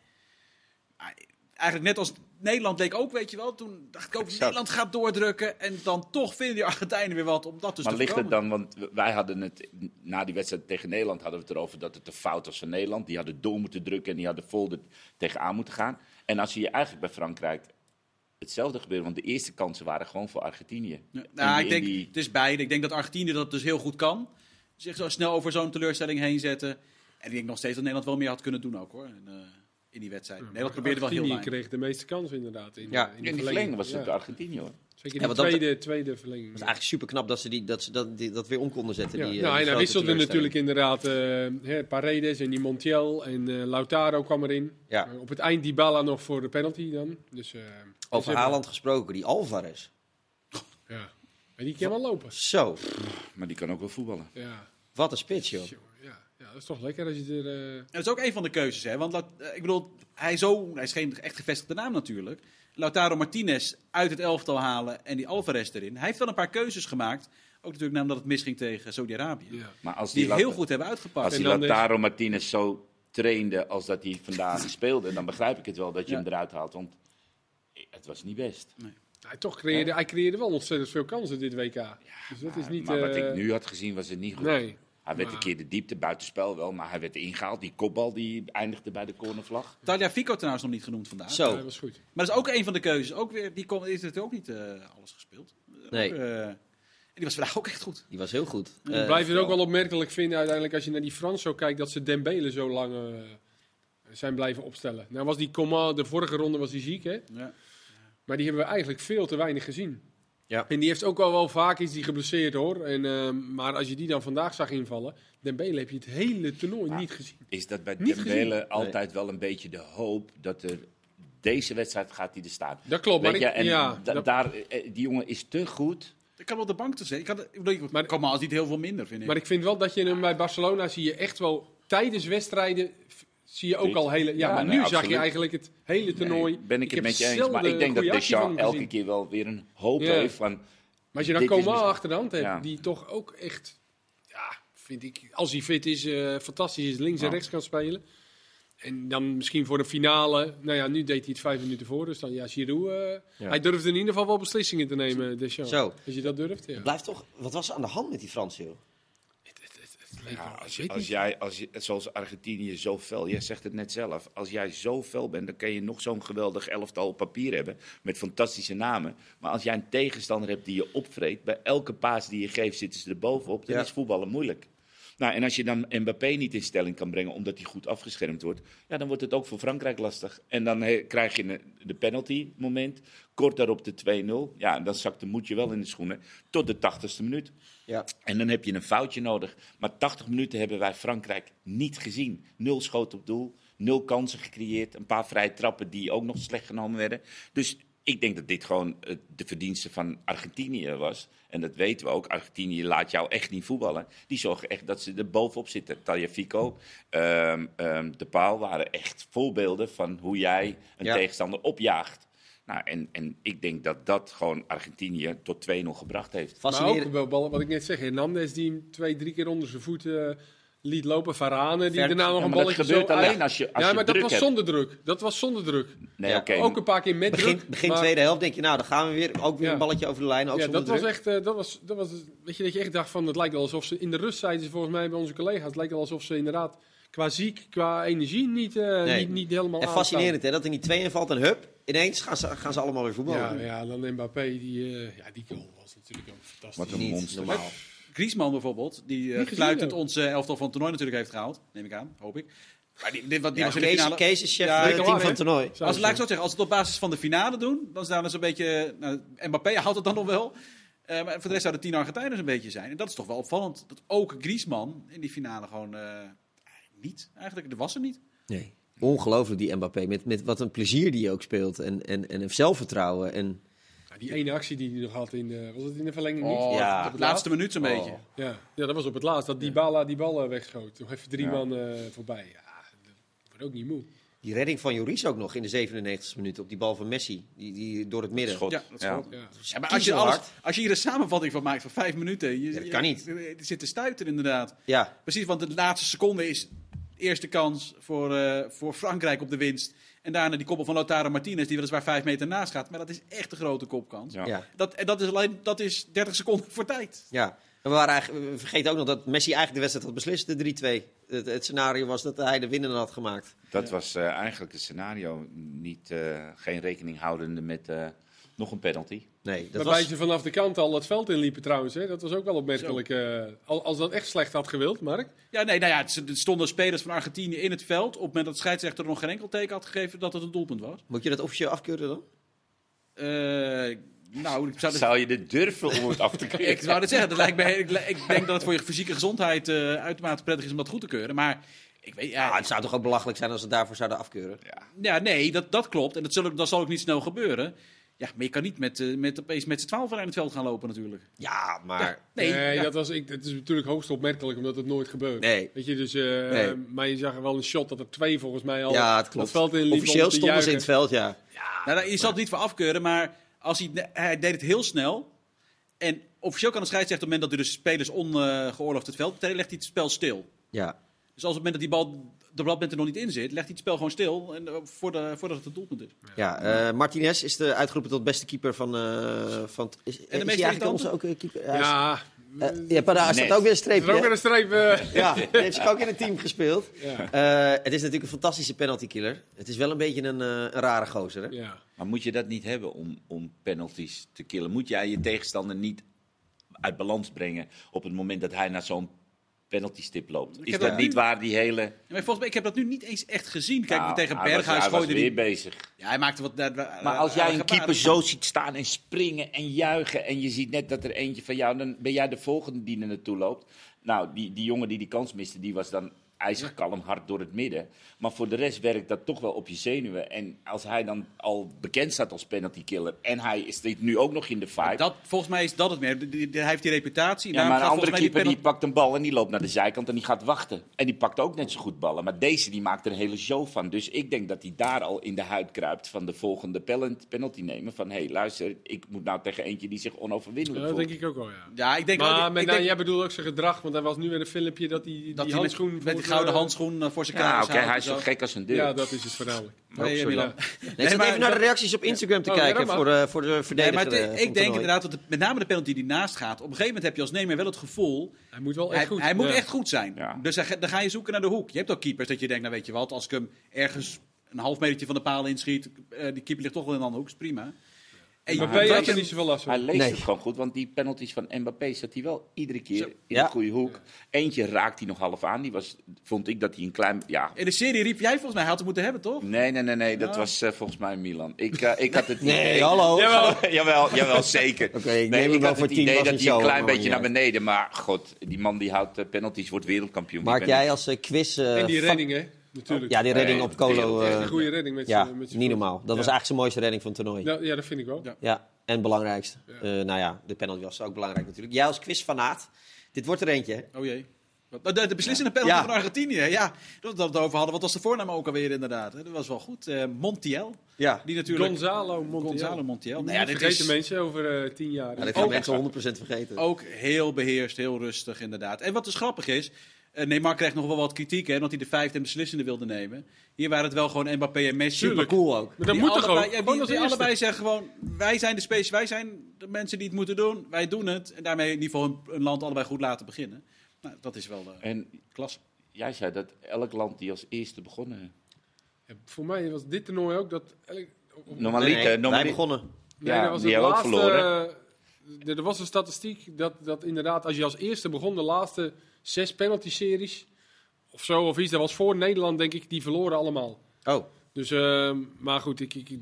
Eigenlijk net als Nederland leek ook, weet je wel. Toen dacht ik ook, Nederland gaat doordrukken. En dan toch vinden die Argentijnen weer wat om dat dus maar te ligt het dan, want wij hadden het, na die wedstrijd tegen Nederland hadden we het erover dat het de fout was van Nederland. Die hadden door moeten drukken en die hadden vol er tegenaan moeten gaan. En als je eigenlijk bij Frankrijk hetzelfde gebeuren. Want de eerste kansen waren gewoon voor Argentinië. Ja, nou, ik denk, het is beide. Ik denk dat Argentinië dat dus heel goed kan. Zich zo snel over zo'n teleurstelling heen zetten. En ik denk nog steeds dat Nederland wel meer had kunnen doen ook hoor. En, uh, in die wedstrijd. Ja, Nederland probeerde wel heel Argentinië kreeg de meeste kansen inderdaad. In, ja, in, de in die verlenging was het ja. Argentinië hoor. Zeker in de tweede, dat, tweede verlenging. Het is eigenlijk super knap dat ze, die, dat, ze dat, die, dat weer om konden zetten. Ja. Die, nou, en hij wisselde natuurlijk inderdaad uh, Paredes en die Montiel en uh, Lautaro kwam erin. Ja. Uh, op het eind die Bala nog voor de penalty dan. Dus, Over dus Haaland gesproken, die Alvarez. Ja, maar die kan wel lopen. Zo. Maar die kan ook wel voetballen. Ja. Wat een spits joh. Dat is toch lekker als je er... Uh... Dat is ook een van de keuzes, hè. Want laat, uh, ik bedoel, hij, zo, hij is geen echt gevestigde naam natuurlijk. Lautaro Martinez uit het elftal halen en die Alvarez erin. Hij heeft wel een paar keuzes gemaakt. Ook natuurlijk nadat het misging tegen Saudi-Arabië. Ja. Maar als die, die heel goed hebben uitgepakt. Als die Lautaro Martinez zo trainde als dat hij vandaag speelde, dan begrijp ik het wel dat je Ja. hem eruit haalt. Want het was niet best. Hij, toch creëerde, hij creëerde wel ontzettend veel kansen dit WK. dus dat is Maar- niet... maar wat eh, ik nu had gezien was het niet goed. Nee. Hij werd Maar- een keer de diepte, buitenspel wel, maar hij werd ingehaald. Die kopbal die eindigde bij de cornervlag. Talia Fico trouwens nog niet genoemd vandaag. Zo. Ja, dat was goed. Maar dat is ook een van de keuzes. Ook weer, die kon, is het ook niet eh, alles gespeeld. Nee. Ook, eh, en die was vandaag ook echt goed. Die was heel goed. Ik Eh, blijf het ook wel opmerkelijk vinden uiteindelijk als je naar die Frans zo kijkt dat ze Dembele zo lang zijn blijven opstellen. Nou was die Coman, de vorige ronde was hij ziek hè. Ja. Maar die hebben we eigenlijk veel te weinig gezien. Ja. En die heeft ook al wel vaak is die geblesseerd hoor. En, eh, maar als je die dan vandaag zag invallen, Dembele heb je het hele toernooi niet gezien. Is dat bij Niet Dembele altijd wel een beetje de hoop dat er deze wedstrijd gaat hij er staan. Dat klopt, maar Weet je, ik- en ja, da- dat- daar, eh, die jongen is te goed. Ik kan wel de bank te zeggen. Ik kan, ik Maar- kom maar als niet heel veel minder, vind ik. Maar ik vind wel dat je hem bij Barcelona zie je echt wel tijdens wedstrijden zie je ook al hele. Ja, Ja, maar nee, nu zag je eigenlijk het hele toernooi. Nee, ben ik het met je eens. Maar ik denk dat Deschamps elke keer wel weer een hoop Ja. heeft van... Maar als je dan Coman misschien- achter de hand hebt, Ja. die toch ook echt, ja, vind ik, als hij fit is, eh, fantastisch is, links en rechts kan spelen. En dan misschien voor de finale, nou ja, nu deed hij het vijf minuten voor, dus dan ja, Giroud, eh, Ja. hij durfde in ieder geval wel beslissingen te nemen, Deschamps. Zo. Als je dat durft, ja. Blijft toch, wat was er aan de hand met die Fransen joh? Het, het, het, het leek Ja, als, jij, als je, zoals Argentinië zo fel, jij zegt het net zelf, als jij zo fel bent, dan kan je nog zo'n geweldig elftal op papier hebben, met fantastische namen. Maar als jij een tegenstander hebt die je opvreet, bij elke paas die je geeft zitten ze er bovenop, dan Ja. is voetballen moeilijk. Nou, en als je dan Mbappé niet in stelling kan brengen omdat hij goed afgeschermd wordt, ja, dan wordt het ook voor Frankrijk lastig. En dan he- krijg je de penalty moment, kort daarop de 2-0. Ja, en dan zakt de moedje wel in de schoenen tot de 80ste minuut. Ja. En dan heb je een foutje nodig. Maar 80 minuten hebben wij Frankrijk niet gezien. Nul schoot op doel, nul kansen gecreëerd. Een paar vrije trappen die ook nog slecht genomen werden. Dus ik denk dat dit gewoon eh, de verdienste van Argentinië was. En dat weten we ook. Argentinië laat jou echt niet voetballen. Die zorgen echt dat ze er bovenop zitten. Taljafico, ehm ehm De Paal waren echt voorbeelden van hoe jij een Ja. tegenstander opjaagt. Nou, en, en ik denk dat dat gewoon Argentinië tot 2-0 gebracht heeft. Maar ook wat ik net zeg, Hernandez die hem twee, drie keer onder zijn voeten eh, liet lopen. Varane die daarna nog Ja, een maar dat balletje gebeurt zo... alleen Ah, ja. als je, als ja, je maar dat druk was hebt. zonder druk. Dat was zonder druk. Nee, Ja, oké. Ook een paar keer met Begin, druk. begin maar- tweede helft denk je, nou, dan gaan we weer. Ook weer Ja. een balletje over de lijn. Ook Ja, zonder dat was echt, eh, dat was, dat was, weet je, dat je echt dacht van, het lijkt wel alsof ze, in de rust zeiden ze volgens mij bij onze collega's, het lijkt wel alsof ze inderdaad qua ziek, qua energie niet, eh, Nee. niet, niet helemaal En aanstaan. fascinerend hè, dat er niet twee invalt en hup, ineens gaan ze, gaan ze allemaal weer voetballen. Ja, ja, dan Mbappé, die, eh, ja, die goal was natuurlijk ook fantastisch. Wat een Niet monster. normaal. Griezmann bijvoorbeeld, die eh gezien, fluitend eh, elftal van het toernooi natuurlijk heeft gehaald. Neem ik aan, hoop ik. Maar die, dit, wat, die Ja, was in de Kees, finale... Kees is chef Ja, van team het toernooi. Als, laat ik het. zo zeggen, als ze het op basis van de finale doen, dan staan ze een beetje... Nou, Mbappé haalt het dan nog wel. Eh, maar voor de rest zouden tien Argentijnen een beetje zijn. En dat is toch wel opvallend. Dat ook Griezmann in die finale gewoon eh, niet. Eigenlijk, dat was er niet. Nee. Ongelooflijk die Mbappé. Met, met wat een plezier die hij ook speelt. En, en, en een zelfvertrouwen. En, die ene actie die hij nog had in de, was het in de verlenging niet? Oh, Ja. op het laatste minuut zo'n beetje. Ja. ja, dat was op het laatst. Dat die Bala die bal eh, wegschoot. Nog even drie Ja. man eh, voorbij. Ja, dat wordt ook niet moe. Die redding van Joris ook nog in de 97 minuut op die bal van Messi. Die, die door het midden. Schot. Ja, dat ja. ja. maar als je, alles, als je hier een samenvatting van maakt van vijf minuten. Je, dat kan niet. Je, zit te stuiten inderdaad. Ja. Precies, want de laatste seconde is eerste kans voor, uh, voor Frankrijk op de winst. En daarna die koppel van Lautaro Martinez, die weliswaar vijf meter naast gaat. Maar dat is echt een grote kopkans. Ja. Dat, en dat is alleen dat is 30 seconden voor tijd. Ja. we, waren eigenlijk, we vergeten ook nog dat Messi eigenlijk de wedstrijd had beslist, de 3-2. Het, het, scenario was dat hij de winnende had gemaakt. Dat was uh, eigenlijk het scenario. Niet, uh, geen rekening houdende met uh, nog een penalty. Nee, dat Waarbij was... ze vanaf de kant al het veld inliepen trouwens. Hè? Dat was ook wel opmerkelijk. als dat echt slecht had gewild, Mark. Ja, nee, nou ja, er stonden spelers van Argentinië in het veld. Op het moment dat de scheidsrechter nog geen enkel teken had gegeven dat het een doelpunt was. Moet je dat officieel afkeuren dan? Nou, ik zou, zou je dit durven om het af te (laughs) keuren? ik zou het zeggen. Dat lijkt me, ik, ik, denk dat het voor je fysieke gezondheid uh, uitermate prettig is om dat goed te keuren. Maar ik weet, ja, ah, het zou toch ook belachelijk zijn als ze daarvoor zouden afkeuren? Ja, ja nee, dat, dat klopt. En dat, zullen, dat zal ook niet snel gebeuren. Ja, maar je kan niet met, uh, met, opeens met z'n twaalf in het veld gaan lopen natuurlijk. Ja, maar... nee, nee dat was, ik, het is natuurlijk hoogst opmerkelijk omdat het nooit gebeurt. Nee. Weet je, dus, uh, nee. maar je zag wel een shot dat er twee volgens mij al ja, het, klopt. het veld in Officieel stonden ze in het veld, ja. ja nou, je zal het niet voor afkeuren, maar als hij, hij deed het heel snel. En officieel kan de scheidsrechter op het moment dat hij de spelers ongeoorloofd het veld betreden, legt hij het spel stil. Ja. Dus als op het moment dat die bal de bladbent er nog niet in zit, legt hij het spel gewoon stil en, uh, voordat, voordat het het doelpunt is. Ja, uh, Martinez is de uitgeroepen tot beste keeper van, uh, van is, en de is eigenlijk onze ook keeper? Ja, ja. Uh, ja, maar daar staat ook weer een streepje. Ook weer een streep. Uh. (laughs) ja, hij heeft zich ook in het team gespeeld. Ja. Uh, het is natuurlijk een fantastische penalty killer. Het is wel een beetje een, een rare gozer. Hè? Ja. Maar moet je dat niet hebben om, om penalties te killen? Moet jij je tegenstander niet uit balans brengen op het moment dat hij naar zo'n penalty stip loopt? Is dat niet waar die hele... Ja, maar volgens mij, ik heb dat nu niet eens echt gezien. Kijk, nou, tegen Berghuis gooide hij... weer bezig. Ja, hij maakte wat... maar als jij een keeper zo ziet staan en springen en juichen... en je ziet net dat er eentje van jou... dan ben jij de volgende die er naartoe loopt. Nou, die, die jongen die die kans miste, die was dan ijzig kalm, hard door het midden. Maar voor de rest werkt dat toch wel op je zenuwen. En als hij dan al bekend staat als penalty killer en hij is dit nu ook nog in de fight. Dat, volgens mij is dat het meer. Hij heeft die reputatie. Ja, maar een andere keeper die, pakt een bal en die loopt naar de zijkant en die gaat wachten. En die pakt ook net zo goed ballen. Maar deze die maakt er een hele show van. Dus ik denk dat hij daar al in de huid kruipt van de volgende penalty nemen. Van hé, hey, luister, ik moet nou tegen eentje die zich onoverwinnelijk voelt. Dat denk ik ook wel, ja. Ja, ik denk maar, ik, ik denk... jij bedoelt ook zijn gedrag, want hij was nu in een filmpje dat hij die, dat die handschoen... Met, met gouden handschoen eh, voor zijn ja, oké, hij is zo gek als een deur. Ja, dat is het verhaal. Nee, nee, nee, nee, even naar de reacties op Instagram te oh, kijken voor, uh, voor de verdediger. Nee, maar ik denk inderdaad dat met name de penalty die naast gaat. Op een gegeven moment heb je als nemer wel het gevoel. Hij moet wel echt hij, goed. Hij moet echt goed zijn. Dus dan, dan ga je zoeken naar de hoek. Je hebt ook keepers dat je denkt, nou weet je wat, als ik hem ergens een half metertje van de paal inschiet, uh, die keeper ligt toch wel in een andere hoek, is prima. Mbappé had er niet zoveel last van. Hij leest het gewoon goed, want die penalties van Mbappé zat hij wel iedere keer in een goede hoek. Eentje raakt hij nog half aan. Die was, vond ik dat hij een klein... Ja. In de serie riep jij volgens mij, had het moeten hebben, toch? Nee, nee, nee, nee. Dat was uh, volgens mij Milan. Ik, uh, ik had het Nee, hallo. (laughs) jawel. jawel, jawel, zeker. Oké, okay, ik nee, ik had het idee dat hij een klein beetje naar beneden... Maar god, die man die houdt uh, penalties, wordt wereldkampioen. Maak jij als quiz... en die reddingen. Natuurlijk. Ja, die redding op Colo. Uh, een goede redding met ja, niet normaal. Dat was eigenlijk zijn mooiste redding van het toernooi. Ja, ja dat vind ik wel. Ja, en belangrijkste. Ja. Uh, nou ja, de penalty was ook belangrijk natuurlijk. Jij als quizfanaat, dit wordt er eentje. Oh jee. De, de beslissende penalty ja. van Argentinië. Ja, dat we het over hadden. Wat was de voornaam ook alweer inderdaad? Dat was wel goed. Uh, Montiel. Ja. Die natuurlijk... Gonzalo Montiel. Gonzalo Montiel. Nou ja, dit vergeten is... mensen over uh, tien jaar. Ja, dat gaan mensen 100% vergeten. Ook heel beheerst, heel rustig inderdaad. En wat dus grappig is... Uh, Neymar kreeg nog wel wat kritiek, hè, omdat hij de vijfde en beslissende wilde nemen. Hier waren het wel gewoon Mbappé en Messi. Super cool ook. Maar dat moet toch ook? Ja, die, die allebei zeggen gewoon, wij zijn de space, wij zijn de mensen die het moeten doen. Wij doen het. En daarmee in ieder geval een, land allebei goed laten beginnen. Nou, dat is wel de en klas. Jij zei dat elk land die als eerste begonnen... Ja, voor mij was dit toernooi ook dat... Normaliter. Nee, nee, wij begonnen. Nee, ja, was die hebben ook verloren. Er was een statistiek dat, dat inderdaad, als je als eerste begon, de laatste zes penalty-series of zo of iets. Dat was voor Nederland, denk ik, die verloren allemaal. Oh. Dus, uh, maar goed, ik, ik,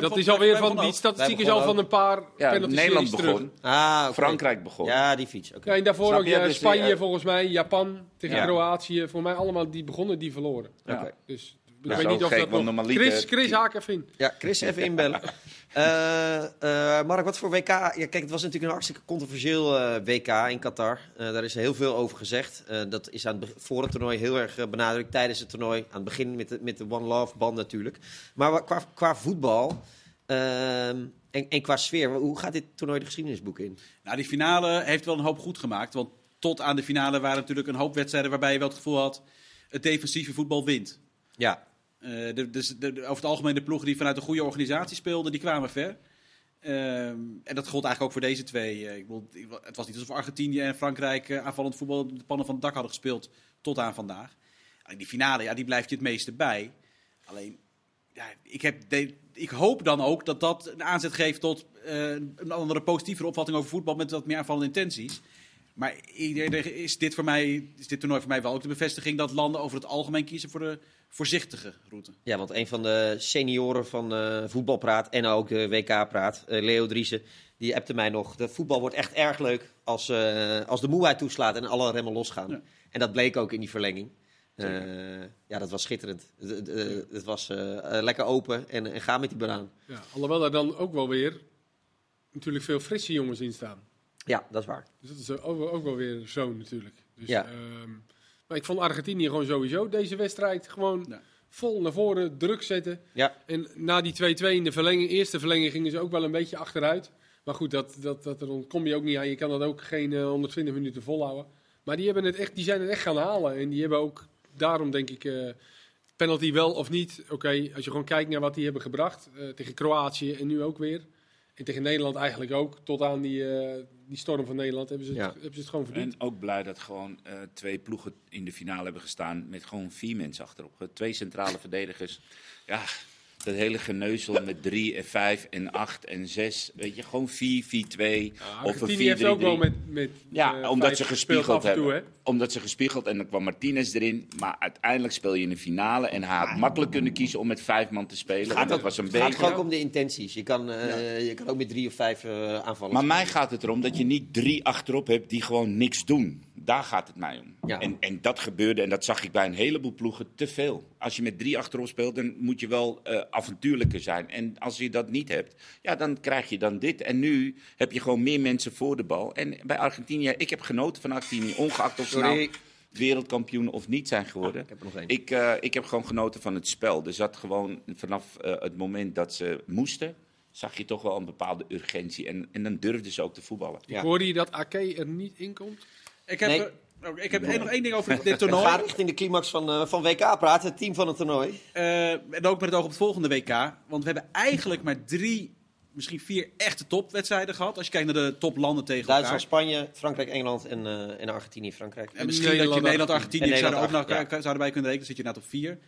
dat is alweer van, die statistiek is al van een paar ja, Nederland begon. Ah, okay. Frankrijk begon. Ja, die fiets. Okay. Ja, en daarvoor ook ja, Spanje volgens mij, Japan tegen ja. Kroatië. Voor mij allemaal die begonnen, die verloren. Ja. Dus Ik weet niet of dat nog... Chris, Chris haak even in. Ja, Chris even inbellen. (laughs) uh, uh, Mark, wat voor WK? Ja, kijk, het was natuurlijk een hartstikke controversieel uh, WK in Qatar. daar is heel veel over gezegd. dat is aan het, voor het toernooi heel erg benadrukt. Tijdens het toernooi, aan het begin met de, met de One Love band natuurlijk. Maar qua, qua voetbal... Ehm, en, en, qua sfeer, hoe gaat dit toernooi de geschiedenisboek in? Nou, die finale heeft wel een hoop goed gemaakt. Want tot aan de finale waren natuurlijk een hoop wedstrijden waarbij je wel het gevoel had... het defensieve voetbal wint. Ja. Uh, de, de, over het algemeen de ploegen die vanuit een goede organisatie speelden, die kwamen ver. Uh, en dat gold eigenlijk ook voor deze twee. Uh, ik het was niet alsof Argentinië en Frankrijk uh, aanvallend voetbal de pannen van het dak hadden gespeeld tot aan vandaag. Die finale, ja, die blijft je het meeste bij. Alleen, ja, ik, heb ik hoop dan ook dat dat een aanzet geeft tot een andere positievere opvatting over voetbal met wat meer aanvallende intenties. Maar is dit, voor mij, is dit toernooi voor mij wel ook de bevestiging dat landen over het algemeen kiezen voor de voorzichtige route. Ja, want een van de senioren van uh, Voetbalpraat en ook de WK-praat, uh, eh, Leo Driessen, die appte mij nog. De voetbal wordt echt erg leuk als, uh, als de moeheid toeslaat en alle remmen losgaan. Ja. En dat bleek ook in die verlenging. ja, dat was schitterend. Het was lekker open en, en ga met die banaan. Ja, alhoewel er dan ook wel weer natuurlijk veel frisse jongens in staan. Ja, dat is waar. Dus dat is ook, ook wel weer zo natuurlijk. Dus, ja. Ehm, maar ik vond Argentinië gewoon sowieso deze wedstrijd gewoon vol naar voren, druk zetten. Ja. En na die 2-2 in de verlenging, eerste verlenging gingen ze ook wel een beetje achteruit. Maar goed, dat, dat, dat, dan kom je ook niet aan. Je kan dat ook geen 120 eh, minuten volhouden. Maar die, hebben het echt, die zijn het echt gaan halen. En die hebben ook daarom denk ik... Uh, penalty wel of niet. Oké, als je gewoon kijkt naar wat die hebben gebracht. Uh, tegen Kroatië en nu ook weer. En tegen Nederland eigenlijk ook. Tot aan die, uh, die storm van Nederland hebben ze, het, hebben ze het gewoon verdiend. En ook blij dat gewoon uh, twee ploegen in de finale hebben gestaan. Met gewoon vier mensen achterop. Twee centrale verdedigers. Ja, dat hele geneuzel met 3 en 5 en 8 en 6. Weet je, gewoon 4, 4, 2. Ja, of een 4, heeft ook wel met. met ja, uh, omdat ze gespiegeld hebben. Toe, omdat ze gespiegeld en dan kwam Martinez erin. Maar uiteindelijk speel je in de finale. En hij had makkelijk kunnen kiezen om met vijf man te spelen. Gaat dat was een beetje. Het gaat ook om de intenties. Je kan, uh, ja. je kan ook met drie of vijf uh, aanvallen. Maar mij gaat het erom dat je niet drie achterop hebt die gewoon niks doen. Daar gaat het mij om. Ja. En, en dat gebeurde, en dat zag ik bij een heleboel ploegen, te veel. Als je met drie achterop speelt, dan moet je wel uh, avontuurlijker zijn. En als je dat niet hebt, ja, dan krijg je dan dit. En nu heb je gewoon meer mensen voor de bal. En bij Argentinië, ik heb genoten van Argentinië, ongeacht of ze nou wereldkampioen of niet zijn geworden. ik heb, nog ik, uh, ik heb gewoon genoten van het spel. Er zat gewoon vanaf uh, het moment dat ze moesten, zag je toch wel een bepaalde urgentie. En, en dan durfden ze ook te voetballen. Ja. Hoorde je dat Ake er niet in komt? Ik heb, nee. uh, ik heb nog één ding over (laughs) dit toernooi. Ga richting de climax van, uh, van WK praten, het team van het toernooi. Uh, en ook met het oog op het volgende WK. Want we hebben eigenlijk maar drie, misschien vier echte topwedstrijden gehad. Als je kijkt naar de toplanden tegen Duitsland, Spanje, Frankrijk, Engeland en, en Argentinië, Frankrijk. En misschien Nederland, dat je Nederland, Argentinië Nederland, zouden ook nog ja. zouden bij kunnen rekenen. Dan zit je net op vier.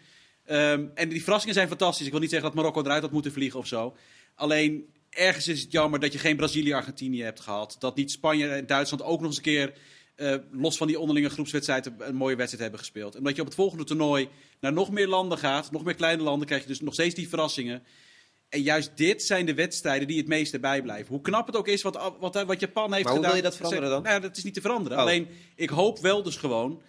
Um, en die verrassingen zijn fantastisch. Ik wil niet zeggen dat Marokko eruit had moeten vliegen of zo. Alleen ergens is het jammer dat je geen Brazilië-Argentinië hebt gehad. Dat niet Spanje en Duitsland ook nog eens een keer uh, los van die onderlinge groepswedstrijden een mooie wedstrijd hebben gespeeld. En omdat je op het volgende toernooi naar nog meer landen gaat, nog meer kleine landen, krijg je dus nog steeds die verrassingen. En juist dit zijn de wedstrijden die het meeste bijblijven. Hoe knap het ook is wat, wat, wat Japan heeft maar hoe wil je dat veranderen dan? Nou, dat is niet te veranderen. Oh. Alleen, ik hoop wel dus gewoon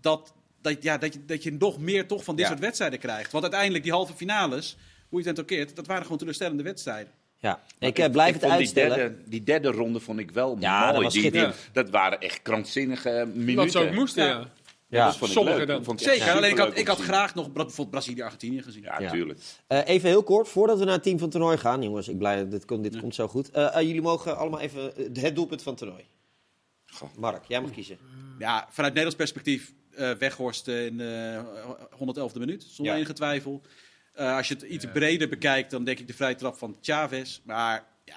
dat, dat, ja, dat, je, dat je nog meer toch van dit ja. soort wedstrijden krijgt. Want uiteindelijk, die halve finales, hoe je het ook keert, dat waren gewoon teleurstellende wedstrijden. Ja, ik, ik blijf ik het uitstellen. Die derde, die derde, ronde vond ik wel ja, mooi. Dat, was die, die, dat waren echt krankzinnige minuten. Wat ze ook moesten, ja. ja. Ja, dat vond ik leuk. Dan. Vond ik Zeker, alleen ik had, ik had graag nog bijvoorbeeld Brazilië-Argentinië gezien. Ja, natuurlijk. Ja. Uh, even heel kort, voordat we naar het team van toernooi gaan. Jongens, ik blij, dit, komt, dit ja. komt zo goed. Uh, uh, jullie mogen allemaal even het doelpunt van toernooi. Goh. Mark, jij mag kiezen. Ja, vanuit Nederlands perspectief Weghorst in de 111e minuut, zonder enige twijfel. Als je het iets breder bekijkt, dan denk ik de vrije trap van Chavez. Maar ja,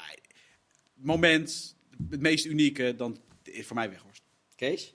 moment, het meest unieke, dan is voor mij Weghorst. Kees?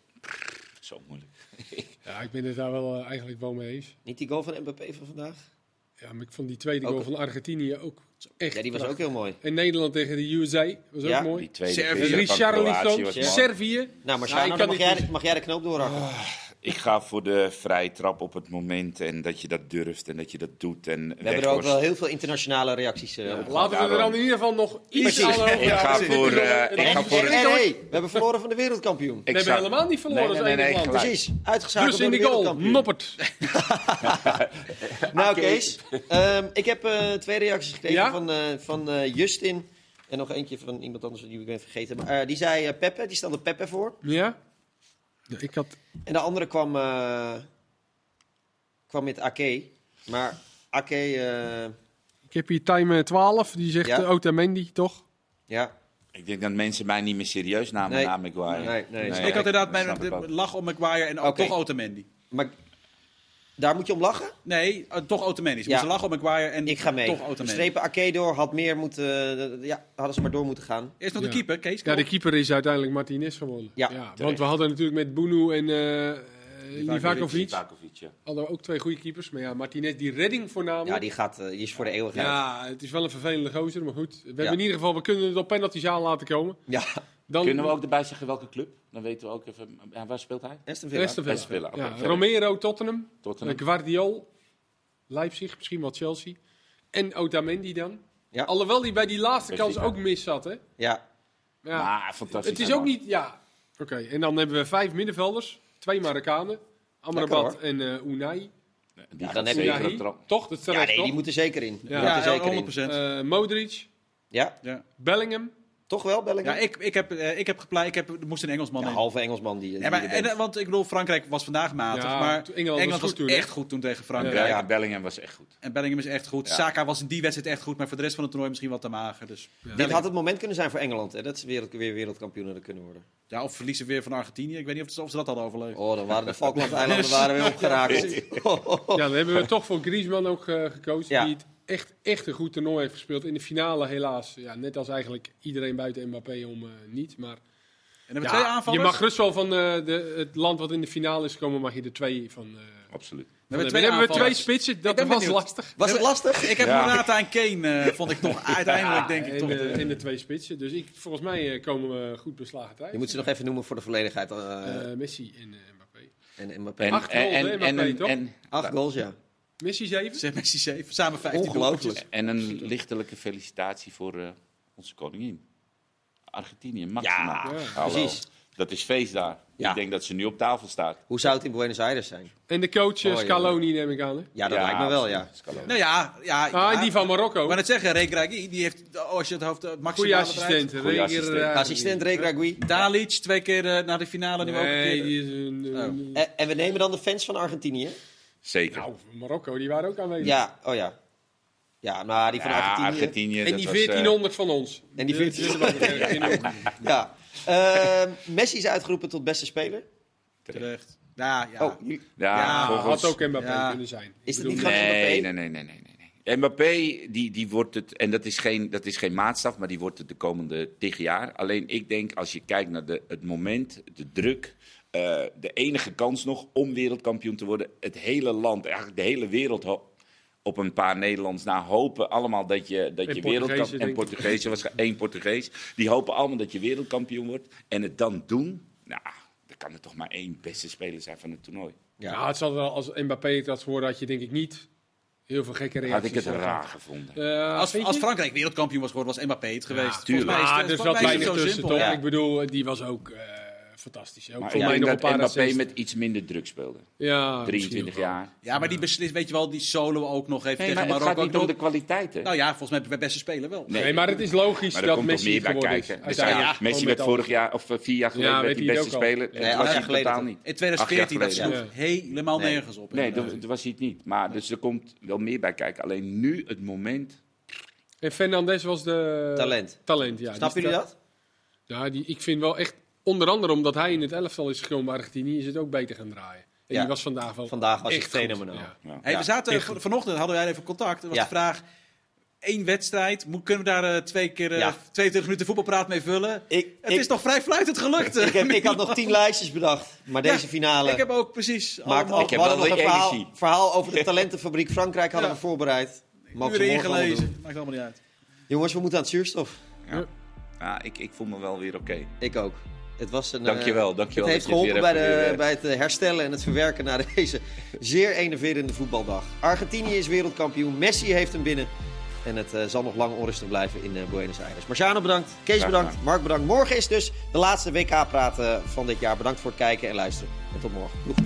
Zo moeilijk. (laughs) ja, ik ben het daar wel uh, eigenlijk wel mee eens. Niet die goal van Mbappé van vandaag? Ja, maar ik vond die tweede ook goal van Argentinië ook echt Ja, die was ook heel mooi. En Nederland tegen de USA was ja, ook mooi. Die tweede Servië. Richarlison, Servië. Nou, maar ja, mag, jij, mag jij de knoop doorhakken? Oh. Ik ga voor de vrije trap op het moment en dat je dat durft en dat je dat doet. En we hebben er ook wel heel veel internationale reacties uh, op. Laten we er dan in ieder geval nog iets aan over Ik ga voor... Uh, ik ga voor hey, hey, we hebben verloren van de wereldkampioen. We hebben helemaal niet verloren. Nee, nee, nee, nee Precies, uitgeschakeld dus in die goal, Noppert. (laughs) nou, Kees, um, ik heb uh, twee reacties gekregen ja? van, uh, van uh, Justin. En nog eentje van iemand anders die ik ben vergeten. Maar, die zei Peppe, die stelde Peppe voor. Ja? Ja ik had... En de andere kwam, kwam met Ake. Maar Ake... Ik heb hier Time 12, die zegt ja? Otamendi, toch? Ja. Ik denk dat mensen mij niet meer serieus namen na Maguire. Nee, nee. nee. ik had inderdaad mijn lach om Maguire en ook toch Otamendi. Maar daar moet je om lachen? Nee, uh, toch Otamendi. Ze ja. lachen om Maguire en ik ga mee. toch Otamendi. Strepen door, had meer moeten... Uh, ja, hadden ze maar door moeten gaan. Eerst nog de keeper, Kees. Ja, de keeper is uiteindelijk Martinez gewonnen. Ja, ja want we hadden natuurlijk met Bunu en uh, Livakovic. Ja. Hadden we ook twee goede keepers. Maar ja, Martinez, die redding voornamelijk. Ja, die, gaat, die is voor de eeuwigheid. Ja, het is wel een vervelende gozer, maar goed. We hebben in ieder geval, we kunnen het op penalties aan laten komen. Ja. Dan, Kunnen we ook erbij zeggen welke club? Dan weten we ook even. Ja, waar speelt hij? Aston Villa. Aston Villa. Villa. Ja, Romero, Tottenham. Tottenham. Guardiol, Leipzig, misschien wel Chelsea. En Otamendi dan. Ja. Alhoewel hij bij die laatste kans ook mis zat, hè? Ja. ja. Maar fantastisch. Het is ook niet... Ja, oké. En dan hebben we vijf middenvelders. Twee Marokkanen. Amrabat en uh, Unai. Die ja, dan heb je Toch? Dat ja, nee, die moeten zeker in. Ja, ja zeker 100%. In. Uh, Modric. Ja. ja. Bellingham. Toch wel, Bellingham? Ja, ik, ik heb, uh, ik heb gepleit. Ik heb, er moest een Engelsman ja, in. halve Engelsman die. ja, maar, en, want ik bedoel, Frankrijk was vandaag matig. Ja, maar Engeland, Engeland was, was echt goed toen tegen Frankrijk. Ja, Bellingham was echt goed. En Bellingham is echt goed. Saka was in die wedstrijd echt goed, maar voor de rest van het toernooi misschien wat te mager. Dus. Dit had het moment kunnen zijn voor Engeland, hè, dat ze wereld, weer wereldkampioenen kunnen worden. Ja, of verliezen weer van Argentinië. Ik weet niet of ze, of ze dat hadden overleefd. Oh, dan waren de Falklandeilanden waren weer (laughs) opgeraakt. (laughs) ja, dan hebben we toch voor Griezmann ook uh, gekozen. Die echt, echt een goed toernooi heeft gespeeld. In de finale helaas, ja, net als eigenlijk iedereen buiten Mbappé om uh, niet. Maar en hebben twee aanvallers. Je mag rust wel van uh, de, het land wat in de finale is komen, mag je er twee van. Uh, Absoluut. We hebben, twee, hebben we twee spitsen, dat was benieuwd. lastig. Was het lastig? Ik heb ja. Morata en Kane, uh, vond ik toch (laughs) uiteindelijk denk ik in toch. De, in de twee spitsen. Dus ik, volgens mij komen we goed beslagen thuis. Je moet ze nog even noemen voor de volledigheid. Messi en Mbappé. En Mbappé. En, Acht goals, en, en, Mbappé, toch? En, acht goals, ja. Messi 7? Zeg Messi 7. Samen 15 Ongelooflijk. En een lichtelijke felicitatie voor uh, onze koningin. Argentinië, Maxima. Ja, precies. Dat is feest daar. Ja. Ik denk dat ze nu op tafel staat. Hoe zou het in Buenos Aires zijn? En de coach oh, Scaloni neem ik aan, hè? Ja, dat lijkt me wel, ja. Scaloni. Nou ja, ja, ah, die van Marokko. Maar het zeggen, Regragui, die heeft, als je het hoofd het Goeie assistent. Goeie assistent. assistent Regragui. Dalic, twee keer uh, naar de finale. Nu ook die is een... Oh. En, en we nemen dan de fans van Argentinië? Zeker. Nou, Marokko, die waren ook aanwezig. Ja, oh ja. Ja, maar die van ja, Argentinië. Argentinië. En die 1400 uh... van ons. En die 1400. (laughs) ja. Uh, Messi is uitgeroepen tot beste speler. Terecht. Ja, ja. Oh, ja, ja volgens... had ook Mbappé ja. kunnen zijn. Is het niet nee, nee, nee, nee, nee, nee. Mbappé, die, die wordt het, en dat is, geen, dat is geen maatstaf, maar die wordt het de komende tig jaar. Alleen ik denk, als je kijkt naar de, het moment, de druk, uh, de enige kans nog om wereldkampioen te worden. Het hele land, eigenlijk de hele wereld op een paar Nederlands na hopen allemaal dat je, dat je wereldkampioen... En Portugezen, was één Portugees. Die hopen allemaal dat je wereldkampioen wordt. En het dan doen, nou, dan kan er toch maar één beste speler zijn van het toernooi. Ja, ja het zal wel, als Mbappé het had geworden, had je denk ik niet heel veel gekke reacties. Had ik het raar gevonden. Uh, als, als Frankrijk wereldkampioen was geworden, was Mbappé het geweest. Ja, tuurlijk. Volgens mij is het, dus wat weinig tussen, toch? Ja. Ik bedoel, die was ook... Uh, fantastisch. Ook maar voor mij nog een paar Mbappé met iets minder druk speelde. Ja, 23 jaar. Ja, maar die beslist, weet je wel, die solo ook nog even nee, tegen Marokko. Het gaat niet om de kwaliteiten. Nou ja, volgens mij bij beste spelen wel. Nee, maar het is logisch maar dat Messi meer bij kijken. Is. Ja, Messi werd vorig jaar of eh, vier jaar geleden ja, werd die beste speler. Nee, acht jaar geleden niet. In 2014 dat sloeg helemaal nergens op. Nee, dat was hij het niet. Maar dus er komt wel meer bij kijken. Alleen nu het moment. En Fernandes was de talent. Talent, ja. Snap jullie dat? Ja, die, ik vind wel echt Onder andere omdat hij in het elftal is gekomen bij Argentinië, is het ook beter gaan draaien. En ja. die was vandaag wel Vandaag was echt fenomenaal. Ja. Ja. Hey, we zaten, vanochtend hadden wij even contact. Er was de vraag, één wedstrijd, kunnen we daar uh, twee keer uh, 22 minuten voetbalpraat mee vullen? Ik, het ik, is toch vrij fluitend gelukt? ik, heb, ik had nog tien (laughs) lijstjes bedacht, maar deze finale... Ik heb ook precies... Maakt al, we hadden nog een verhaal, verhaal, over de talentenfabriek Frankrijk hadden we voorbereid. Mag erin gelezen, maakt allemaal niet uit. Jongens, we moeten aan het zuurstof. Ja, ik, ik voel me wel weer oké. Ik ook. Het was een, dankjewel, eh, dankjewel. Het heeft geholpen bij, de, bij het eh, herstellen en het verwerken na (laughs) deze zeer enerverende voetbaldag. Argentinië is wereldkampioen, Messi heeft hem binnen. En het uh, zal nog lang onrustig blijven in uh, Buenos Aires. Marciano bedankt, Kees bedankt, Mark bedankt. Morgen is dus de laatste WK-praten van dit jaar. Bedankt voor het kijken en luisteren. En tot morgen. Doeg.